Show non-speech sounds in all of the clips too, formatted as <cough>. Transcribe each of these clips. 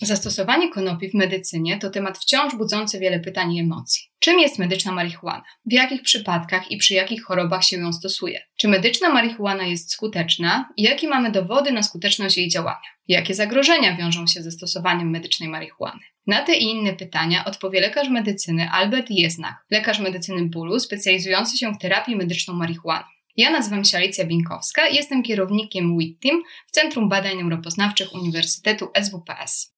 Zastosowanie konopi w medycynie to temat wciąż budzący wiele pytań i emocji. Czym jest medyczna marihuana? W jakich przypadkach i przy jakich chorobach się ją stosuje? Czy medyczna marihuana jest skuteczna i jakie mamy dowody na skuteczność jej działania? Jakie zagrożenia wiążą się ze stosowaniem medycznej marihuany? Na te i inne pytania odpowie lekarz medycyny Albert Jesnach, lekarz medycyny bólu specjalizujący się w terapii medyczną marihuaną. Ja nazywam się Alicja Binkowska i jestem kierownikiem WIT Team w Centrum Badań Neuropoznawczych Uniwersytetu SWPS.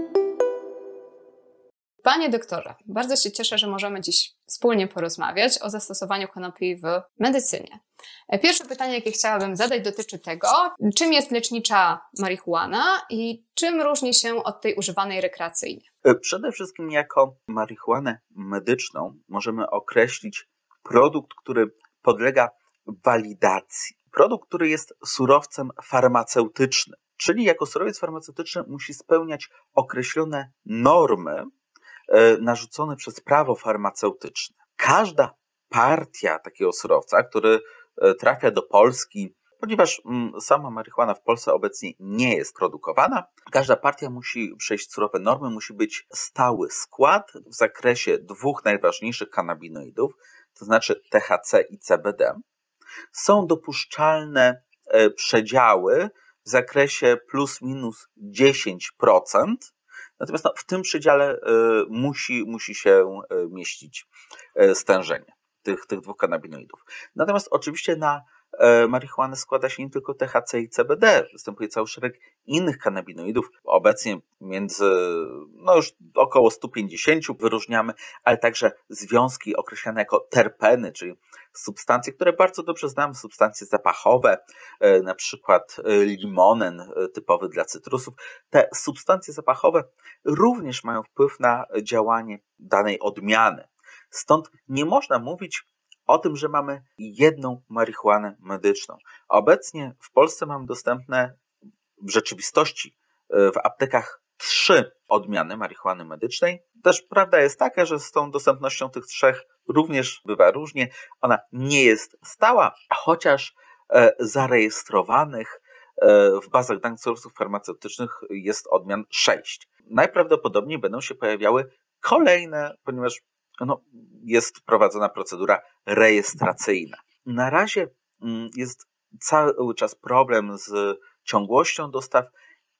Panie doktorze, bardzo się cieszę, że możemy dziś wspólnie porozmawiać o zastosowaniu konopi w medycynie. Pierwsze pytanie, jakie chciałabym zadać, dotyczy tego, czym jest lecznicza marihuana i czym różni się od tej używanej rekreacyjnie. E, przede wszystkim jako marihuanę medyczną możemy określić produkt, który podlega walidacji. Produkt, który jest surowcem farmaceutycznym, czyli jako surowiec farmaceutyczny musi spełniać określone normy e, narzucone przez prawo farmaceutyczne. Każda partia takiego surowca, który E, trafia do Polski, ponieważ mm, sama marihuana w Polsce obecnie nie jest produkowana. Każda partia musi przejść surowe normy, musi być stały skład w zakresie dwóch najważniejszych kanabinoidów, to znaczy THC i CBD. Są dopuszczalne e, przedziały w zakresie plus minus 10%. Natomiast no, w tym przedziale y, musi, musi się mieścić stężenie tych, tych dwóch kanabinoidów. Natomiast oczywiście na e, marihuanę składa się nie tylko THC i CBD, występuje cały szereg innych kanabinoidów. Obecnie między no już około 150 wyróżniamy, ale także związki określane jako terpeny, czyli substancje, które bardzo dobrze znamy, substancje zapachowe, e, na przykład e, limonen typowy dla cytrusów. Te substancje zapachowe również mają wpływ na działanie danej odmiany. Stąd nie można mówić o tym, że mamy jedną marihuanę medyczną. Obecnie w Polsce mamy dostępne w rzeczywistości e, w aptekach trzy odmiany marihuany medycznej. Też prawda jest taka, że z tą dostępnością tych trzech również bywa różnie. Ona nie jest stała, chociaż e, zarejestrowanych e, w bazach danych surowców farmaceutycznych jest odmian sześć. Najprawdopodobniej będą się pojawiały kolejne, ponieważ no, jest prowadzona procedura rejestracyjna. Na razie mm, jest cały czas problem z ciągłością dostaw.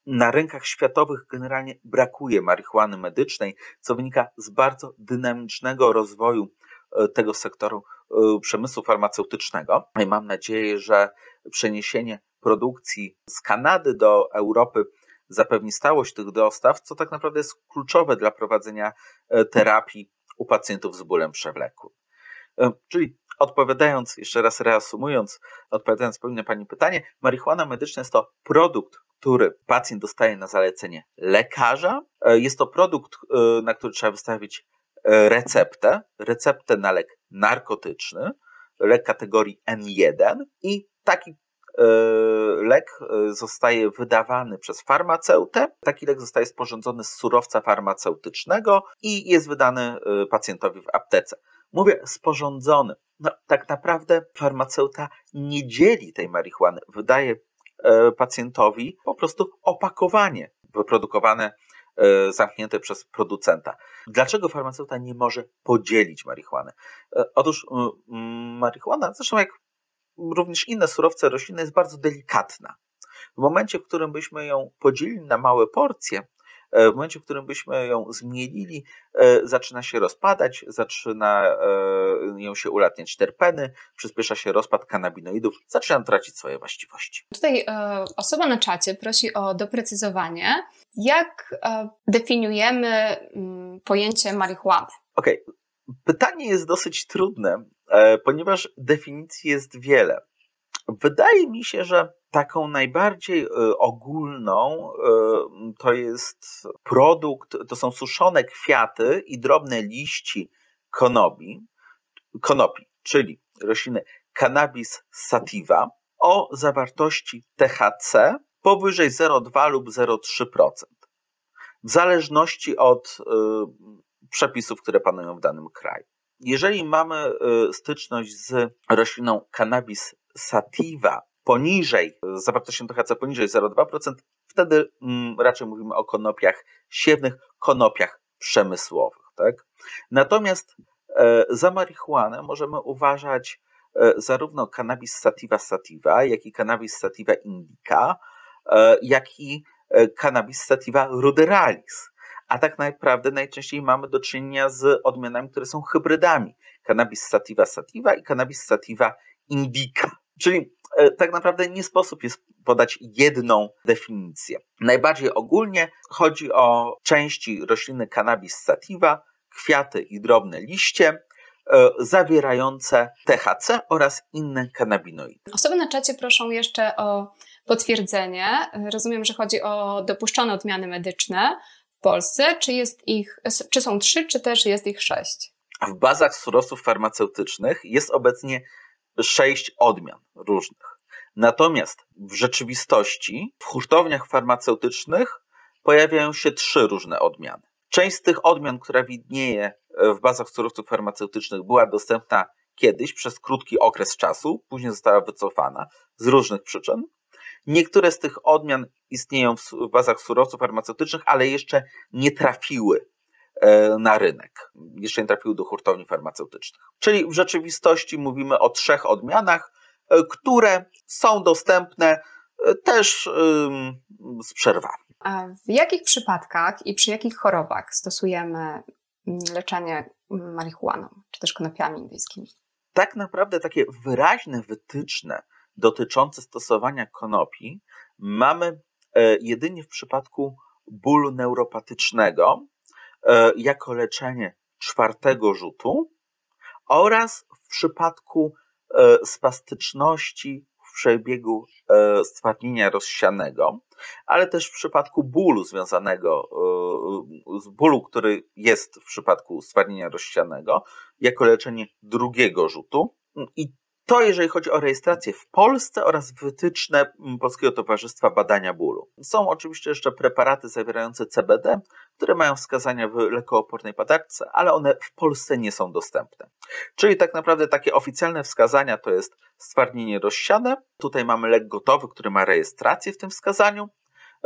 Na rynkach światowych generalnie brakuje marihuany medycznej, co wynika z bardzo dynamicznego rozwoju e, tego sektoru e, przemysłu farmaceutycznego. I mam nadzieję, że przeniesienie produkcji z Kanady do Europy zapewni stałość tych dostaw, co tak naprawdę jest kluczowe dla prowadzenia e, terapii u pacjentów z bólem przewlekłym. E, czyli odpowiadając, jeszcze raz reasumując, odpowiadając pewnie Pani pytanie, marihuana medyczna jest to produkt, który pacjent dostaje na zalecenie lekarza. E, jest to produkt, e, na który trzeba wystawić receptę, receptę na lek narkotyczny, lek kategorii N1 i taki lek e, zostaje wydawany przez farmaceutę. Taki lek zostaje sporządzony z surowca farmaceutycznego i jest wydany e, pacjentowi w aptece. Mówię sporządzony. No, tak naprawdę farmaceuta nie dzieli tej marihuany. Wydaje pacjentowi po prostu opakowanie wyprodukowane, zamknięte przez producenta. Dlaczego farmaceuta nie może podzielić marihuany? Otóż marihuana, zresztą jak również inne surowce roślinne jest bardzo delikatna. W momencie, w którym byśmy ją podzielili na małe porcje, e, w momencie, w którym byśmy ją zmielili, e, zaczyna się rozpadać, zaczyna e, ją się ulatniać terpeny, przyspiesza się rozpad kanabinoidów, zaczyna tracić swoje właściwości. Tutaj osoba na czacie prosi o doprecyzowanie, jak definiujemy mm, pojęcie marihuany. Okej, okay. pytanie jest dosyć trudne, ponieważ definicji jest wiele. Wydaje mi się, że taką najbardziej e, ogólną e, to jest produkt, to są suszone kwiaty i drobne liści konobi, konopi, czyli rośliny Cannabis sativa o zawartości THC powyżej 0,2 lub 0,3%. W zależności od przepisów, które panują w danym kraju. Jeżeli mamy y, styczność z rośliną cannabis sativa poniżej, zawartością THC poniżej 0,2%, wtedy mm, raczej mówimy o konopiach siewnych, konopiach przemysłowych. Tak? Natomiast e, za marihuanę możemy uważać e, zarówno cannabis sativa sativa, jak i cannabis sativa indica, e, jak i cannabis sativa ruderalis. A tak naprawdę najczęściej mamy do czynienia z odmianami, które są hybrydami. Cannabis sativa sativa i cannabis sativa indica. Czyli tak naprawdę nie sposób jest podać jedną definicję. Najbardziej ogólnie chodzi o części rośliny cannabis sativa, kwiaty i drobne liście, e, zawierające THC oraz inne kanabinoidy. Osoby na czacie proszą jeszcze o potwierdzenie. Rozumiem, że chodzi o dopuszczone odmiany medyczne Polsce. Czy, jest ich, czy są trzy, czy też jest ich sześć? W bazach surowców farmaceutycznych jest obecnie sześć odmian różnych. Natomiast w rzeczywistości w hurtowniach farmaceutycznych pojawiają się trzy różne odmiany. Część z tych odmian, która widnieje w bazach surowców farmaceutycznych, była dostępna kiedyś przez krótki okres czasu, później została wycofana z różnych przyczyn. Niektóre z tych odmian istnieją w bazach surowców farmaceutycznych, ale jeszcze nie trafiły e, na rynek, jeszcze nie trafiły do hurtowni farmaceutycznych. Czyli w rzeczywistości mówimy o trzech odmianach, e, które są dostępne też z przerwami. A w jakich przypadkach i przy jakich chorobach stosujemy mm, leczenie marihuaną, czy też konopiami indyjskimi? Tak naprawdę takie wyraźne wytyczne dotyczące stosowania konopi mamy e, jedynie w przypadku bólu neuropatycznego e, jako leczenie czwartego rzutu oraz w przypadku e, spastyczności w przebiegu stwardnienia rozsianego, ale też w przypadku bólu związanego z bólu, który jest w przypadku stwardnienia rozsianego, jako leczenie drugiego rzutu. I to jeżeli chodzi o rejestrację w Polsce oraz wytyczne Polskiego Towarzystwa Badania Bólu. Są oczywiście jeszcze preparaty zawierające CBD, które mają wskazania w lekoopornej padaczce, ale one w Polsce nie są dostępne. Czyli tak naprawdę takie oficjalne wskazania to jest stwardnienie rozsiane. Tutaj mamy lek gotowy, który ma rejestrację w tym wskazaniu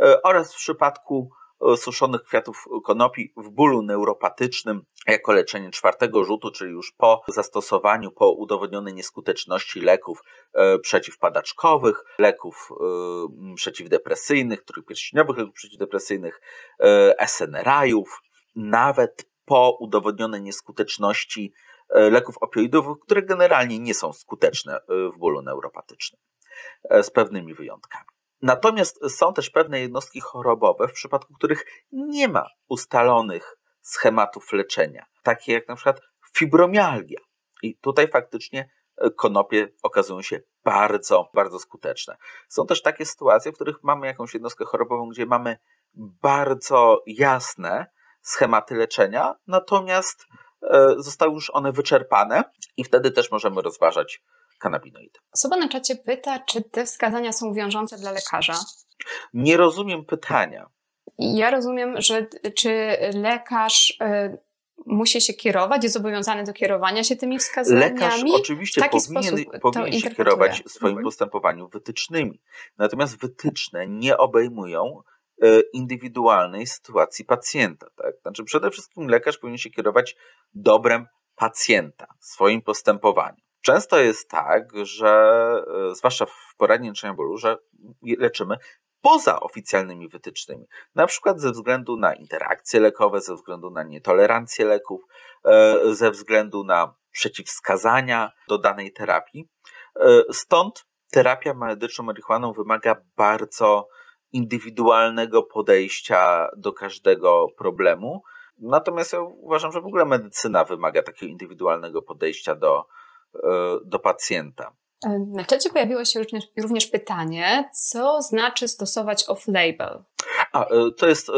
e, oraz w przypadku suszonych kwiatów konopi w bólu neuropatycznym jako leczenie czwartego rzutu, czyli już po zastosowaniu, po udowodnionej nieskuteczności leków e, przeciwpadaczkowych, leków e, przeciwdepresyjnych, trójpierścieniowych leków przeciwdepresyjnych, SNRI-ów, nawet po udowodnionej nieskuteczności leków opioidowych, które generalnie nie są skuteczne w bólu neuropatycznym, z pewnymi wyjątkami. Natomiast są też pewne jednostki chorobowe, w przypadku których nie ma ustalonych schematów leczenia, takie jak na przykład fibromialgia. I tutaj faktycznie e, konopie okazują się bardzo, bardzo skuteczne. Są też takie sytuacje, w których mamy jakąś jednostkę chorobową, gdzie mamy bardzo jasne schematy leczenia, natomiast e, zostały już one wyczerpane i wtedy też możemy rozważać kanabinoidy. Osoba na czacie pyta, czy te wskazania są wiążące dla lekarza? Nie rozumiem pytania. Ja rozumiem, że czy lekarz y, musi się kierować, jest zobowiązany do kierowania się tymi wskazaniami? Lekarz oczywiście powinien, powinien się kierować swoim postępowaniu wytycznymi. Natomiast wytyczne nie obejmują y, indywidualnej sytuacji pacjenta. Tak? Znaczy przede wszystkim lekarz powinien się kierować dobrem pacjenta w swoim postępowaniu. Często jest tak, że e, zwłaszcza w poradni leczenia bólu, że leczymy poza oficjalnymi wytycznymi, na przykład ze względu na interakcje lekowe, ze względu na nietolerancję leków, e, ze względu na przeciwwskazania do danej terapii. E, stąd terapia medyczną marihuaną wymaga bardzo indywidualnego podejścia do każdego problemu. Natomiast ja uważam, że w ogóle medycyna wymaga takiego indywidualnego podejścia do, do pacjenta. E, na czacie pojawiło się również pytanie, co znaczy stosować off-label? A, e, to jest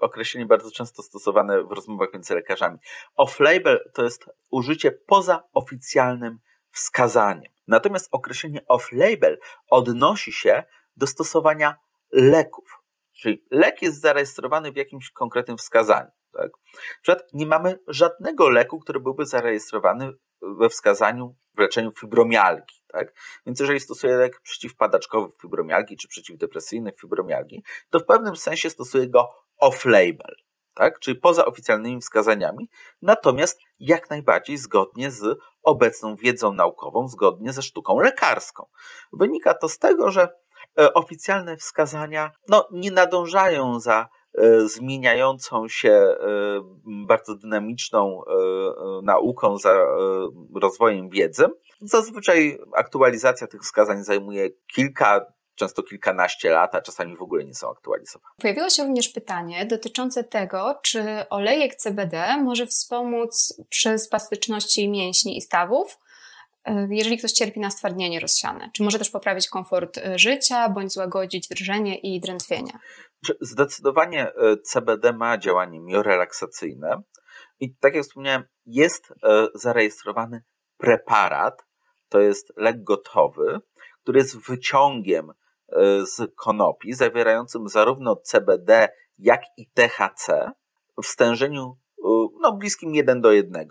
określenie bardzo często stosowane w rozmowach między lekarzami. Off-label to jest użycie poza oficjalnym wskazaniem. Natomiast określenie off-label odnosi się do stosowania leków. Czyli lek jest zarejestrowany w jakimś konkretnym wskazaniu. Tak? Na przykład nie mamy żadnego leku, który byłby zarejestrowany we wskazaniu w leczeniu fibromialgii. Tak? Więc jeżeli stosuję lek przeciwpadaczkowy fibromialgii czy przeciwdepresyjny fibromialgii, to w pewnym sensie stosuję go off-label, tak? czyli poza oficjalnymi wskazaniami, natomiast jak najbardziej zgodnie z obecną wiedzą naukową, zgodnie ze sztuką lekarską. Wynika to z tego, że e, oficjalne wskazania no, nie nadążają za zmieniającą się e, bardzo dynamiczną nauką, za rozwojem wiedzy. Zazwyczaj aktualizacja tych wskazań zajmuje kilka często kilkanaście lat, a czasami w ogóle nie są aktualizowane. Pojawiło się również pytanie dotyczące tego, czy olejek CBD może wspomóc przy spastyczności mięśni i stawów, e, jeżeli ktoś cierpi na stwardnienie rozsiane. Czy może też poprawić komfort e, życia, bądź złagodzić drżenie i drętwienia? Zdecydowanie e, CBD ma działanie miorelaksacyjne i tak jak wspomniałem, jest zarejestrowany preparat, to jest lek gotowy, który jest wyciągiem E, z konopi, zawierającym zarówno CBD, jak i THC w stężeniu e, no, bliskim 1 do 1,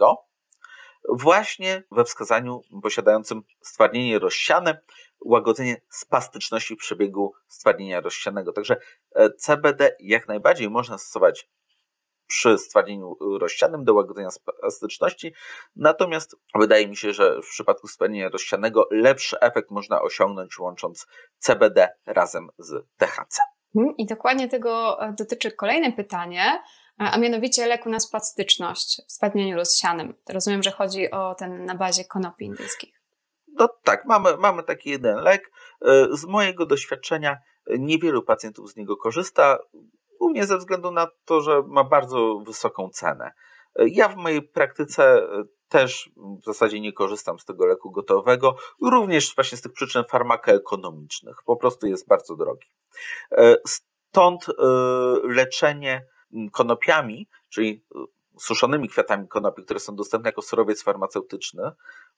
właśnie we wskazaniu posiadającym stwardnienie rozsiane, łagodzenie spastyczności przebiegu stwardnienia rozsianego. Także e, CBD jak najbardziej można stosować przy stwardnieniu rozsianym do łagodzenia elastyczności. Natomiast wydaje mi się, że w przypadku stwardnienia rozsianego lepszy efekt można osiągnąć łącząc CBD razem z THC. Mhm, I dokładnie tego e, dotyczy kolejne pytanie, a mianowicie leku na spastyczność w stwardnieniu rozsianym. Rozumiem, że chodzi o ten na bazie konopi indyjskich. No tak, mamy, mamy taki jeden lek. E, z mojego doświadczenia niewielu pacjentów z niego korzysta głównie ze względu na to, że ma bardzo wysoką cenę. Ja w mojej praktyce e, też w zasadzie nie korzystam z tego leku gotowego, również właśnie z tych przyczyn farmakoekonomicznych. Po prostu jest bardzo drogi. E, stąd e, leczenie konopiami, czyli suszonymi kwiatami konopi, które są dostępne jako surowiec farmaceutyczny,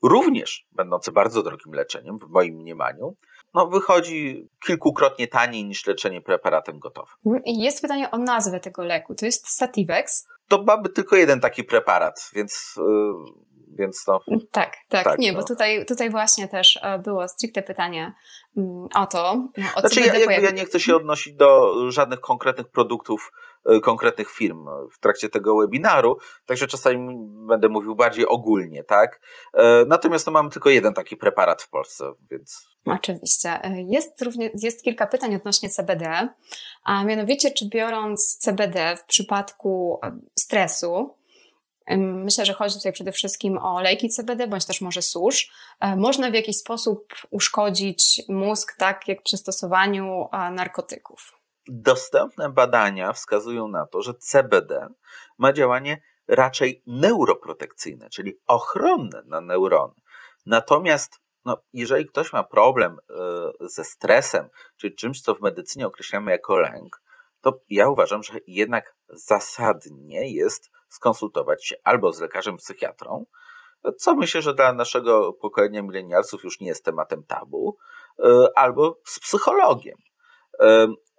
również będące bardzo drogim leczeniem, w moim mniemaniu, no, wychodzi kilkukrotnie taniej niż leczenie preparatem gotowym. Jest pytanie o nazwę tego leku. To jest Sativex. To mamy tylko jeden taki preparat, więc. Yy, więc to. Tak, tak, tak nie, no. bo tutaj, tutaj właśnie też e, było stricte pytanie mm, o to. O znaczy, ja, ja nie chcę się odnosić do żadnych konkretnych produktów E, konkretnych firm w trakcie tego webinaru, także czasami będę mówił bardziej ogólnie, tak? E, natomiast no, mamy tylko jeden taki preparat w Polsce, więc. Oczywiście. E, jest również, jest kilka pytań odnośnie CBD, a mianowicie, czy biorąc CBD w przypadku stresu, Myślę, że chodzi tutaj przede wszystkim o lejki CBD, bądź też może susz. Można w jakiś sposób uszkodzić mózg, tak jak przy stosowaniu narkotyków. Dostępne badania wskazują na to, że CBD ma działanie raczej neuroprotekcyjne, czyli ochronne na neurony. Natomiast no, jeżeli ktoś ma problem y, ze stresem, czyli czymś, co w medycynie określamy jako lęk, to ja uważam, że jednak zasadnie jest skonsultować się albo z lekarzem psychiatrą, co myślę, że dla naszego pokolenia milenialsów już nie jest tematem tabu, y, albo z psychologiem.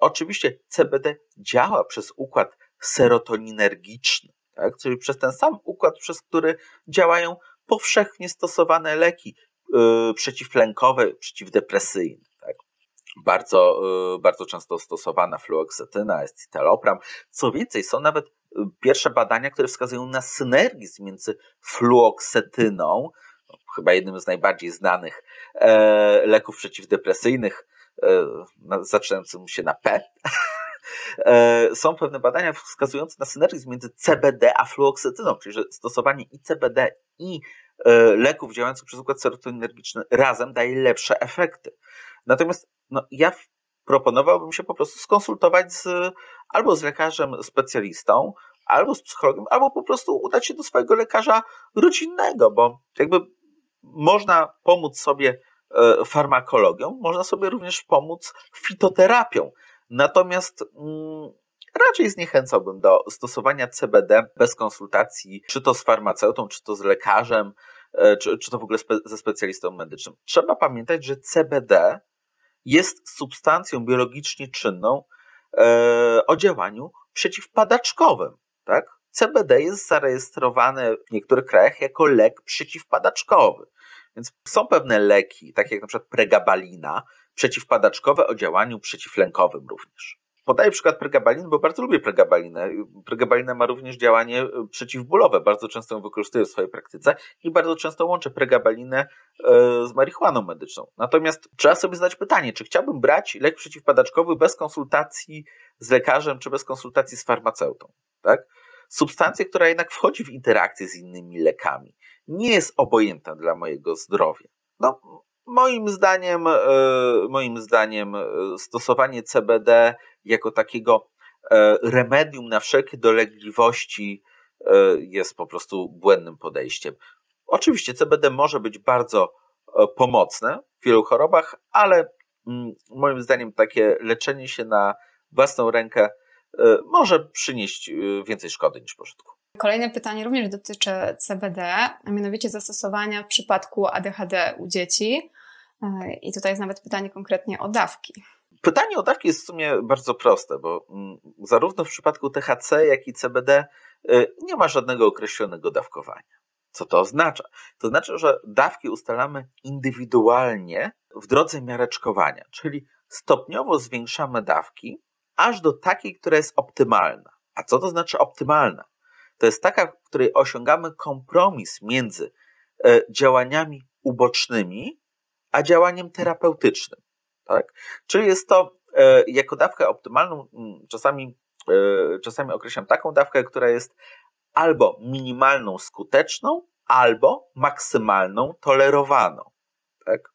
Oczywiście CBD działa przez układ serotoninergiczny, tak? czyli przez ten sam układ, przez który działają powszechnie stosowane leki yy, przeciwlękowe, przeciwdepresyjne. Tak? Bardzo, yy, bardzo często stosowana fluoksetyna, escitalopram. Co więcej, są nawet yy, pierwsze badania, które wskazują na synergizm między fluoksetyną, no, chyba jednym z najbardziej znanych e, leków przeciwdepresyjnych, E, zaczynającym się na P, <laughs> e, są pewne badania wskazujące na synergizm między CBD a fluoksetyną, czyli że stosowanie i CBD i e, leków działających przez układ serotoninergiczny razem daje lepsze efekty. Natomiast no, ja proponowałbym się po prostu skonsultować z, albo z lekarzem specjalistą, albo z psychologiem, albo po prostu udać się do swojego lekarza rodzinnego, bo jakby można pomóc sobie E, farmakologią, można sobie również pomóc fitoterapią. Natomiast mm, raczej zniechęcałbym do stosowania CBD bez konsultacji, czy to z farmaceutą, czy to z lekarzem, e, czy, czy to w ogóle spe, ze specjalistą medycznym. Trzeba pamiętać, że CBD jest substancją biologicznie czynną e, o działaniu przeciwpadaczkowym. Tak? CBD jest zarejestrowane w niektórych krajach jako lek przeciwpadaczkowy. Więc są pewne leki, takie jak na przykład pregabalina, przeciwpadaczkowe o działaniu przeciwlękowym również. Podaję przykład pregabaliny, bo bardzo lubię pregabalinę. Pregabalina ma również działanie e, przeciwbólowe. Bardzo często ją wykorzystuję w swojej praktyce i bardzo często łączę pregabalinę e, z marihuaną medyczną. Natomiast trzeba sobie zadać pytanie, czy chciałbym brać lek przeciwpadaczkowy bez konsultacji z lekarzem, czy bez konsultacji z farmaceutą, tak? Substancja, która jednak wchodzi w interakcję z innymi lekami, nie jest obojętna dla mojego zdrowia. No, Moim zdaniem, e, moim zdaniem e, stosowanie CBD jako takiego e, remedium na wszelkie dolegliwości jest po prostu błędnym podejściem. Oczywiście CBD może być bardzo pomocne w wielu chorobach, ale mm, moim zdaniem takie leczenie się na własną rękę może przynieść więcej szkody niż pożytku. Kolejne pytanie również dotyczy CBD, a mianowicie zastosowania w przypadku ADHD u dzieci. E, I tutaj jest nawet pytanie konkretnie o dawki. Pytanie o dawki jest w sumie bardzo proste, bo mm, zarówno w przypadku THC, jak i CBD e, nie ma żadnego określonego dawkowania. Co to oznacza? To znaczy, że dawki ustalamy indywidualnie w drodze miareczkowania, czyli stopniowo zwiększamy dawki aż do takiej, która jest optymalna. A co to znaczy optymalna? To jest taka, w której osiągamy kompromis między e, działaniami ubocznymi a działaniem terapeutycznym. Tak? Czyli jest to e, jako dawkę optymalną, czasami, e, czasami określam taką dawkę, która jest albo minimalną skuteczną, albo maksymalną tolerowaną. Tak?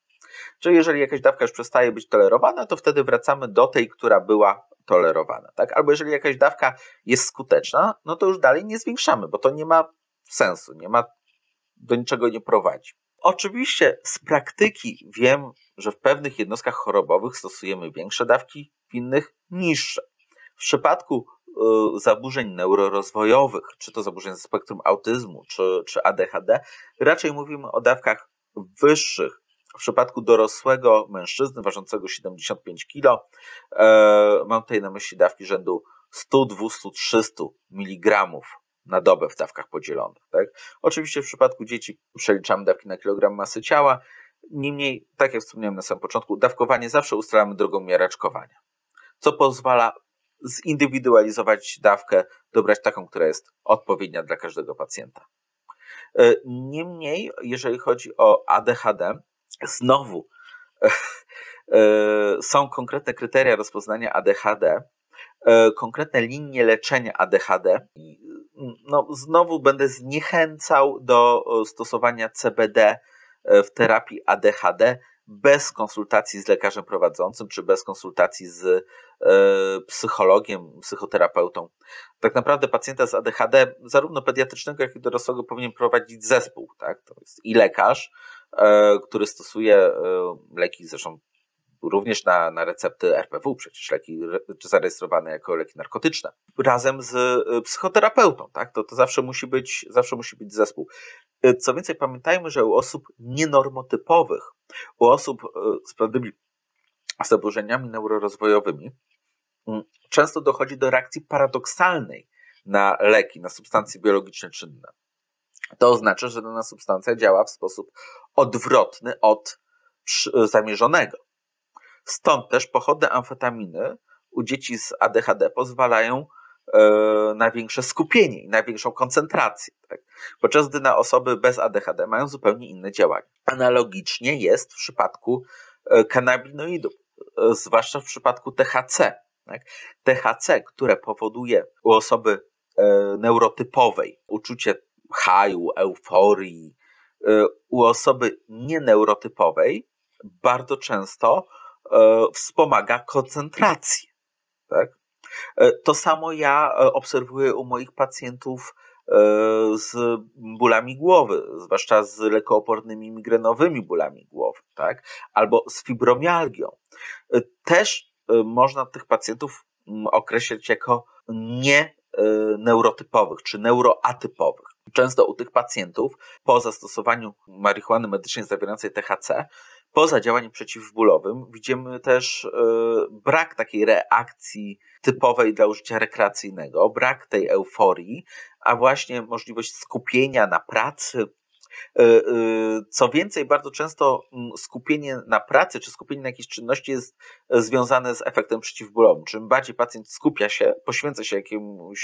Czyli jeżeli jakaś dawka już przestaje być tolerowana, to wtedy wracamy do tej, która była tolerowana. Tak? Albo jeżeli jakaś dawka jest skuteczna, no to już dalej nie zwiększamy, bo to nie ma sensu, nie ma, do niczego nie prowadzi. Oczywiście z praktyki wiem, że w pewnych jednostkach chorobowych stosujemy większe dawki, w innych niższe. W przypadku y, zaburzeń neurorozwojowych, czy to zaburzeń ze spektrum autyzmu, czy, czy ADHD, raczej mówimy o dawkach wyższych. W przypadku dorosłego mężczyzny ważącego 75 kg, e, mam tutaj na myśli dawki rzędu 100, 200, 300 mg na dobę w dawkach podzielonych. Tak? Oczywiście w przypadku dzieci przeliczamy dawki na kilogram masy ciała. Niemniej, tak jak wspomniałem na samym początku, dawkowanie zawsze ustalamy drogą miareczkowania, co pozwala zindywidualizować dawkę, dobrać taką, która jest odpowiednia dla każdego pacjenta. E, niemniej, jeżeli chodzi o ADHD, znowu <laughs> e, są konkretne kryteria rozpoznania ADHD, e, konkretne linie leczenia ADHD no, znowu będę zniechęcał do stosowania CBD e, w terapii ADHD bez konsultacji z lekarzem prowadzącym, czy bez konsultacji z e, psychologiem, psychoterapeutą. Tak naprawdę pacjenta z ADHD, zarówno pediatrycznego, jak i dorosłego, powinien prowadzić zespół. Tak? To jest i lekarz, e, który stosuje leki, zresztą również na, na recepty RPW, przecież leki zarejestrowane jako leki narkotyczne, razem z y, psychoterapeutą, tak? To, to zawsze musi być, zawsze musi być zespół. Co więcej, pamiętajmy, że u osób nienormotypowych, u osób z pewnymi zaburzeniami neurorozwojowymi, często dochodzi do reakcji paradoksalnej na leki, na substancje biologiczne czynne. To oznacza, że dana substancja działa w sposób odwrotny od zamierzonego. Stąd też pochodne amfetaminy u dzieci z ADHD pozwalają e, na większe skupienie i na większą koncentrację. Tak? Podczas gdy na osoby bez ADHD mają zupełnie inne działania. Analogicznie jest w przypadku e, kanabinoidów, e, zwłaszcza w przypadku THC. Tak? THC, które powoduje u osoby neurotypowej uczucie haju, euforii, u osoby nieneurotypowej bardzo często E, wspomaga koncentrację. Tak? E, to samo ja obserwuję u moich pacjentów z bólami głowy, zwłaszcza z lekoopornymi migrenowymi bólami głowy, tak? albo z fibromialgią. Też można tych pacjentów określić jako nie neurotypowych czy neuroatypowych. Często u tych pacjentów po zastosowaniu marihuany medycznej zawierającej THC poza działaniem przeciwbólowym widzimy też e, brak takiej reakcji typowej dla użycia rekreacyjnego, brak tej euforii, a właśnie możliwość skupienia na pracy, co więcej, bardzo często mm, skupienie na pracy czy skupienie na jakiejś czynności jest e, związane z efektem przeciwbólowym. Czym bardziej pacjent skupia się, poświęca się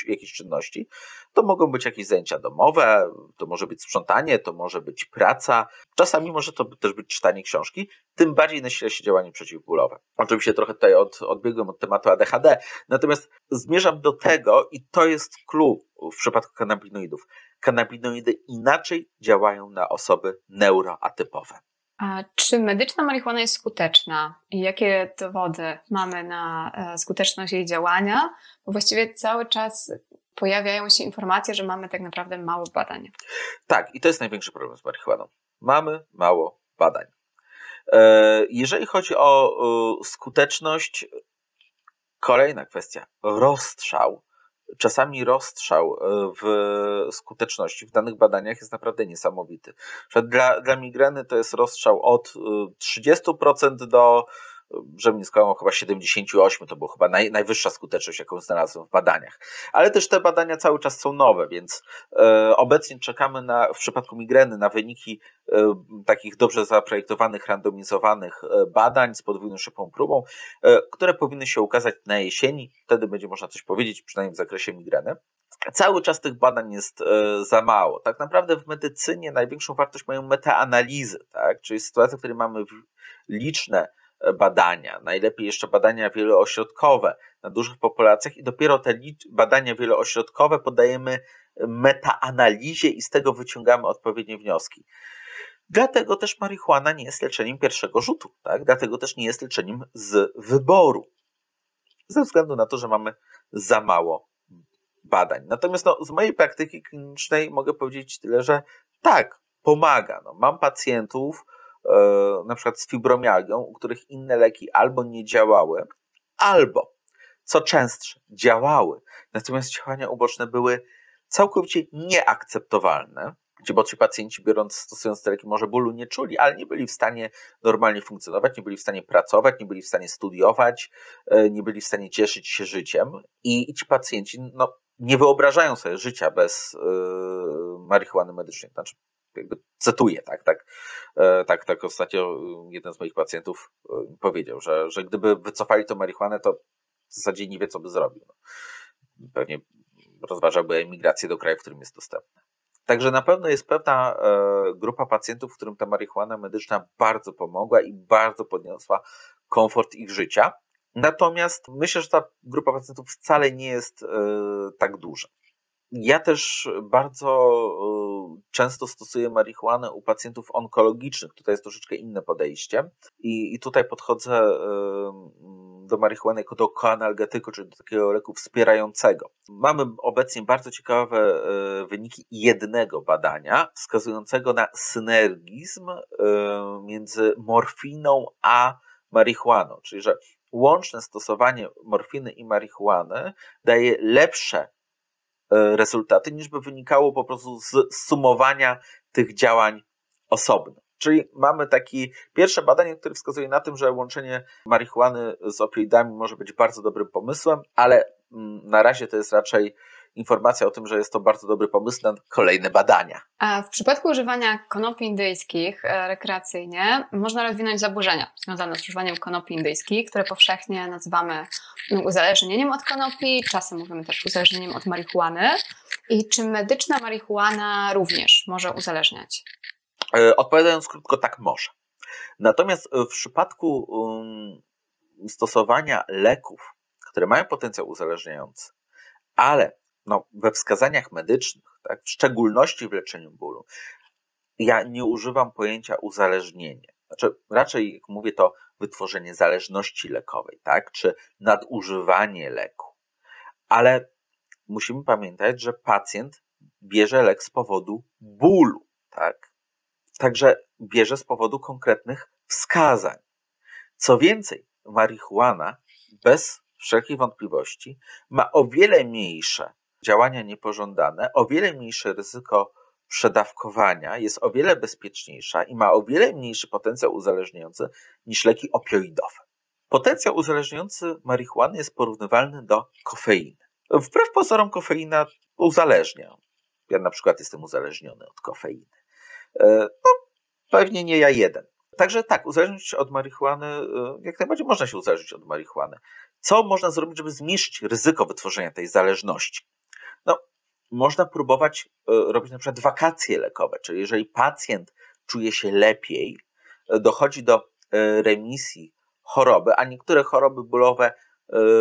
jakiejś czynności, to mogą być jakieś zajęcia domowe, to może być sprzątanie, to może być praca, czasami może to też być czytanie książki, tym bardziej nasila się działanie przeciwbólowe. Oczywiście trochę tutaj od, odbiegłem od tematu ADHD, natomiast zmierzam do tego i to jest clue w przypadku kanabinoidów kanabinoidy inaczej działają na osoby neuroatypowe. A czy medyczna marihuana jest skuteczna i jakie dowody mamy na e, skuteczność jej działania? Bo właściwie cały czas pojawiają się informacje, że mamy tak naprawdę mało badań. Tak, i to jest największy problem z marihuaną. Mamy mało badań. E, jeżeli chodzi o skuteczność, kolejna kwestia rozstrzał czasami rozstrzał e, w skuteczności w danych badaniach jest naprawdę niesamowity. Dla, dla migreny to jest rozstrzał od 30% e, do skłamał, chyba 78 to była chyba naj, najwyższa skuteczność, jaką znalazłem w badaniach. Ale też te badania cały czas są nowe, więc e, obecnie czekamy na, w przypadku migreny na wyniki e, takich dobrze zaprojektowanych, randomizowanych e, badań z podwójną szybką próbą, e, które powinny się ukazać na jesieni. Wtedy będzie można coś powiedzieć, przynajmniej w zakresie migreny. Cały czas tych badań jest e, za mało. Tak naprawdę w medycynie największą wartość mają metaanalizy, tak? czyli sytuacje, w której mamy liczne badania, najlepiej jeszcze badania wieloośrodkowe na dużych populacjach i dopiero te badania wieloośrodkowe podajemy metaanalizie i z tego wyciągamy odpowiednie wnioski. Dlatego też marihuana nie jest leczeniem pierwszego rzutu, tak? dlatego też nie jest leczeniem z wyboru, ze względu na to, że mamy za mało badań. Natomiast no, z mojej praktyki klinicznej mogę powiedzieć tyle, że tak, pomaga. No, mam pacjentów, na przykład z fibromialgią, u których inne leki albo nie działały, albo, co częstsze, działały, natomiast działania uboczne były całkowicie nieakceptowalne, bo ci pacjenci biorąc, stosując te leki może bólu nie czuli, ale nie byli w stanie normalnie funkcjonować, nie byli w stanie pracować, nie byli w stanie studiować, e, nie byli w stanie cieszyć się życiem i, i ci pacjenci no, nie wyobrażają sobie życia bez yy, marihuany medycznej. Znaczy, jakby cytuję, tak, tak, e, tak, tak ostatnio jeden z moich pacjentów e, powiedział, że, że gdyby wycofali to marihuanę, to w zasadzie nie wie, co by zrobił. Pewnie rozważałby emigrację do kraju, w którym jest dostępna. Także na pewno jest pewna e, grupa pacjentów, którym ta marihuana medyczna bardzo pomogła i bardzo podniosła komfort ich życia. Natomiast myślę, że ta grupa pacjentów wcale nie jest tak duża. Ja też bardzo y, często stosuję marihuanę u pacjentów onkologicznych. Tutaj jest troszeczkę inne podejście. I, i tutaj podchodzę y, do marihuany jako do koanalgetyku, czyli do takiego leku wspierającego. Mamy obecnie bardzo ciekawe y, wyniki jednego badania, wskazującego na synergizm między morfiną a marihuaną, czyli że łączne stosowanie morfiny i marihuany daje lepsze rezultaty, niż by wynikało po prostu z sumowania tych działań osobno. Czyli mamy taki pierwsze badanie, które wskazuje na tym, że łączenie marihuany z opioidami może być bardzo dobrym pomysłem, ale mm, na razie to jest raczej informacja o tym, że jest to bardzo dobry pomysł na kolejne badania. A w przypadku używania konopi indyjskich e, rekreacyjnie można rozwinąć zaburzenia związane z używaniem konopi indyjskich, które powszechnie nazywamy uzależnieniem od konopi, czasem mówimy też uzależnieniem od marihuany. I czy medyczna marihuana również może uzależniać? E, odpowiadając krótko, tak może. Natomiast w przypadku um, stosowania leków, które mają potencjał uzależniający, ale no, we wskazaniach medycznych, tak, w szczególności w leczeniu bólu, ja nie używam pojęcia uzależnienie. Znaczy, raczej, jak mówię, to wytworzenie zależności lekowej, tak, czy nadużywanie leku. Ale musimy pamiętać, że pacjent bierze lek z powodu bólu, tak. Także bierze z powodu konkretnych wskazań. Co więcej, marihuana bez wszelkich wątpliwości ma o wiele mniejsze działania niepożądane, o wiele mniejsze ryzyko przedawkowania jest o wiele bezpieczniejsza i ma o wiele mniejszy potencjał uzależniający niż leki opioidowe. Potencjał uzależniający marihuany jest porównywalny do kofeiny. Wbrew pozorom kofeina uzależnia. Ja na przykład jestem uzależniony od kofeiny. E, no, pewnie nie ja jeden. Także tak, uzależnić od marihuany, e, jak najbardziej można się uzależnić od marihuany. Co można zrobić, żeby zmniejszyć ryzyko wytworzenia tej zależności? No, można próbować e, robić na przykład wakacje lekowe, czyli jeżeli pacjent czuje się lepiej, dochodzi do remisji choroby, a niektóre choroby bólowe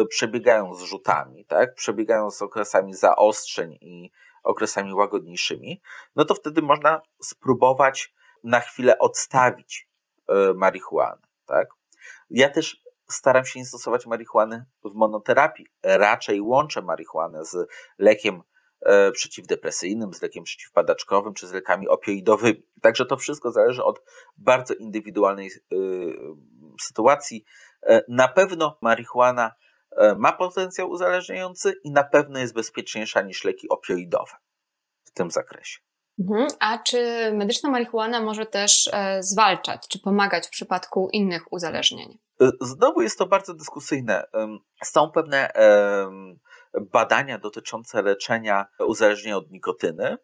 przebiegają z rzutami, tak? przebiegają z okresami zaostrzeń i okresami łagodniejszymi, no to wtedy można spróbować na chwilę odstawić e, marihuanę. Tak? Ja też staram się nie stosować marihuany w monoterapii. Raczej łączę marihuanę z lekiem e, przeciwdepresyjnym, z lekiem przeciwpadaczkowym czy z lekami opioidowymi. Także to wszystko zależy od bardzo indywidualnej e, sytuacji. Na pewno marihuana E, ma potencjał uzależniający i na pewno jest bezpieczniejsza niż leki opioidowe w tym zakresie. Mhm. A czy medyczna marihuana może też e, zwalczać, czy pomagać w przypadku innych uzależnień? E, znowu jest to bardzo dyskusyjne. Są pewne badania dotyczące leczenia uzależnienia od nikotyny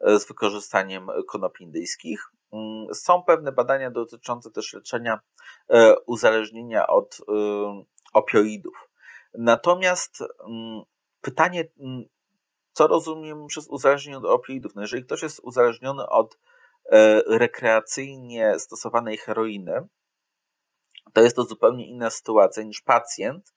z wykorzystaniem konopi indyjskich. Mm, są pewne badania dotyczące też leczenia uzależnienia od opioidów. Natomiast mm, pytanie, mm, co rozumiem przez uzależnienie od opioidów? No jeżeli ktoś jest uzależniony od e, rekreacyjnie stosowanej heroiny, to jest to zupełnie inna sytuacja niż pacjent,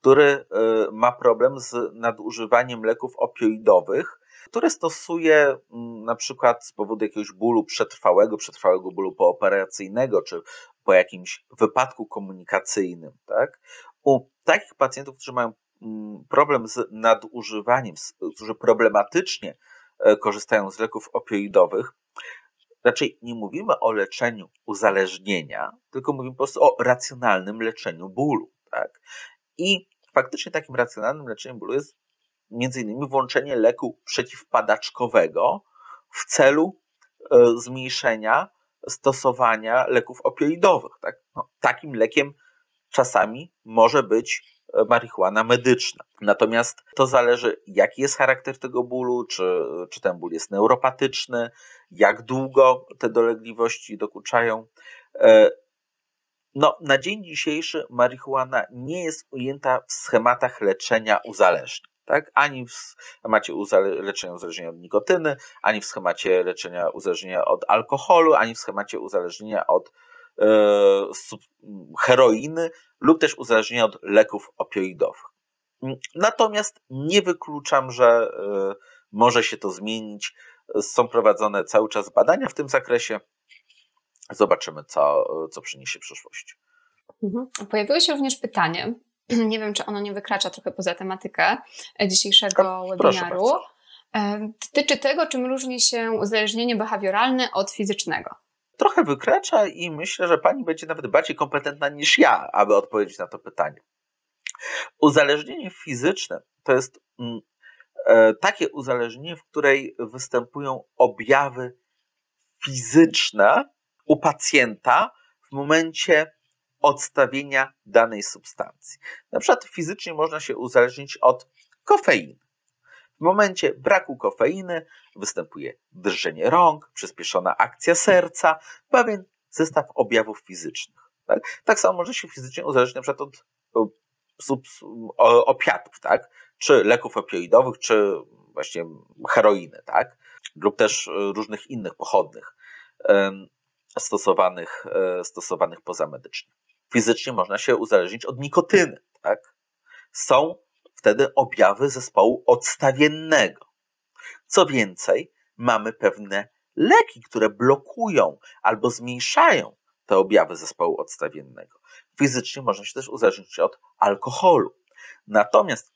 który e, ma problem z nadużywaniem leków opioidowych, które stosuje mm, na przykład z powodu jakiegoś bólu przetrwałego, przetrwałego bólu pooperacyjnego, czy po jakimś wypadku komunikacyjnym, tak? U takich pacjentów, którzy mają mm, problem z nadużywaniem, którzy problematycznie e, korzystają z leków opioidowych, raczej nie mówimy o leczeniu uzależnienia, tylko mówimy po prostu o racjonalnym leczeniu bólu. Tak? I faktycznie takim racjonalnym leczeniem bólu jest innymi włączenie leku przeciwpadaczkowego w celu e, zmniejszenia stosowania leków opioidowych. Tak? No, takim lekiem czasami może być e, marihuana medyczna. Natomiast to zależy, jaki jest charakter tego bólu, czy, czy ten ból jest neuropatyczny, jak długo te dolegliwości dokuczają. E, no, na dzień dzisiejszy marihuana nie jest ujęta w schematach leczenia uzależnień. Tak? Ani w schemacie leczenia uzależnienia od nikotyny, ani w schemacie leczenia uzależnienia od alkoholu, ani w schemacie uzależnienia od heroiny lub też uzależnienia od leków opioidowych. Natomiast nie wykluczam, że e, może się to zmienić. Są prowadzone cały czas badania w tym zakresie. Zobaczymy, co, co przyniesie przyszłość. Mhm. Pojawiło się również pytanie, <clears throat> nie wiem, czy ono nie wykracza trochę poza tematykę dzisiejszego webinaru. E, dotyczy tego, czym różni się uzależnienie behawioralne od fizycznego trochę wykracza i myślę, że pani będzie nawet bardziej kompetentna niż ja, aby odpowiedzieć na to pytanie. Uzależnienie fizyczne to jest mm, e, takie uzależnienie, w której występują objawy fizyczne u pacjenta w momencie odstawienia danej substancji. Na przykład fizycznie można się uzależnić od kofeiny. W momencie braku kofeiny występuje drżenie rąk, przyspieszona akcja serca, pewien zestaw objawów fizycznych. Tak, tak samo może się fizycznie uzależnić przykład od opiatów, tak? czy leków opioidowych, czy właśnie heroiny, tak? lub też różnych innych pochodnych stosowanych, e, stosowanych pozamedycznie. Fizycznie można się uzależnić od nikotyny. Tak? Są wtedy objawy zespołu odstawiennego. Co więcej, mamy pewne leki, które blokują albo zmniejszają te objawy zespołu odstawiennego. Fizycznie można się też uzależnić od alkoholu. Natomiast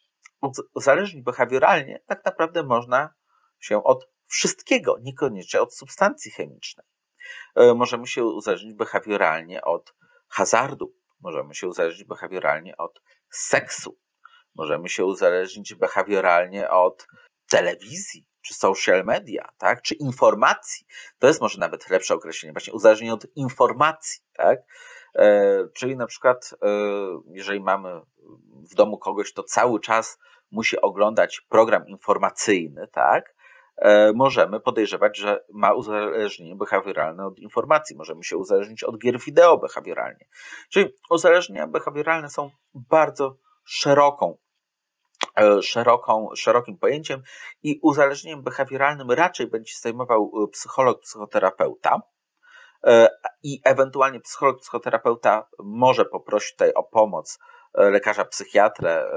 uzależnić behawioralnie tak naprawdę można się od wszystkiego, niekoniecznie od substancji chemicznej. E, możemy się uzależnić behawioralnie od hazardu, możemy się uzależnić behawioralnie od seksu, Możemy się uzależnić behawioralnie od telewizji, czy social media, tak, czy informacji. To jest może nawet lepsze określenie, właśnie uzależnienie od informacji, tak. E, czyli na przykład, e, jeżeli mamy w domu kogoś, to cały czas musi oglądać program informacyjny, tak, e, możemy podejrzewać, że ma uzależnienie behawioralne od informacji. Możemy się uzależnić od gier wideo behawioralnie. Czyli uzależnienia behawioralne są bardzo szeroką E, szeroką, szerokim pojęciem i uzależnieniem behawioralnym raczej będzie zajmował e, psycholog, psychoterapeuta. E, I ewentualnie psycholog, psychoterapeuta może poprosić tutaj o pomoc lekarza psychiatrę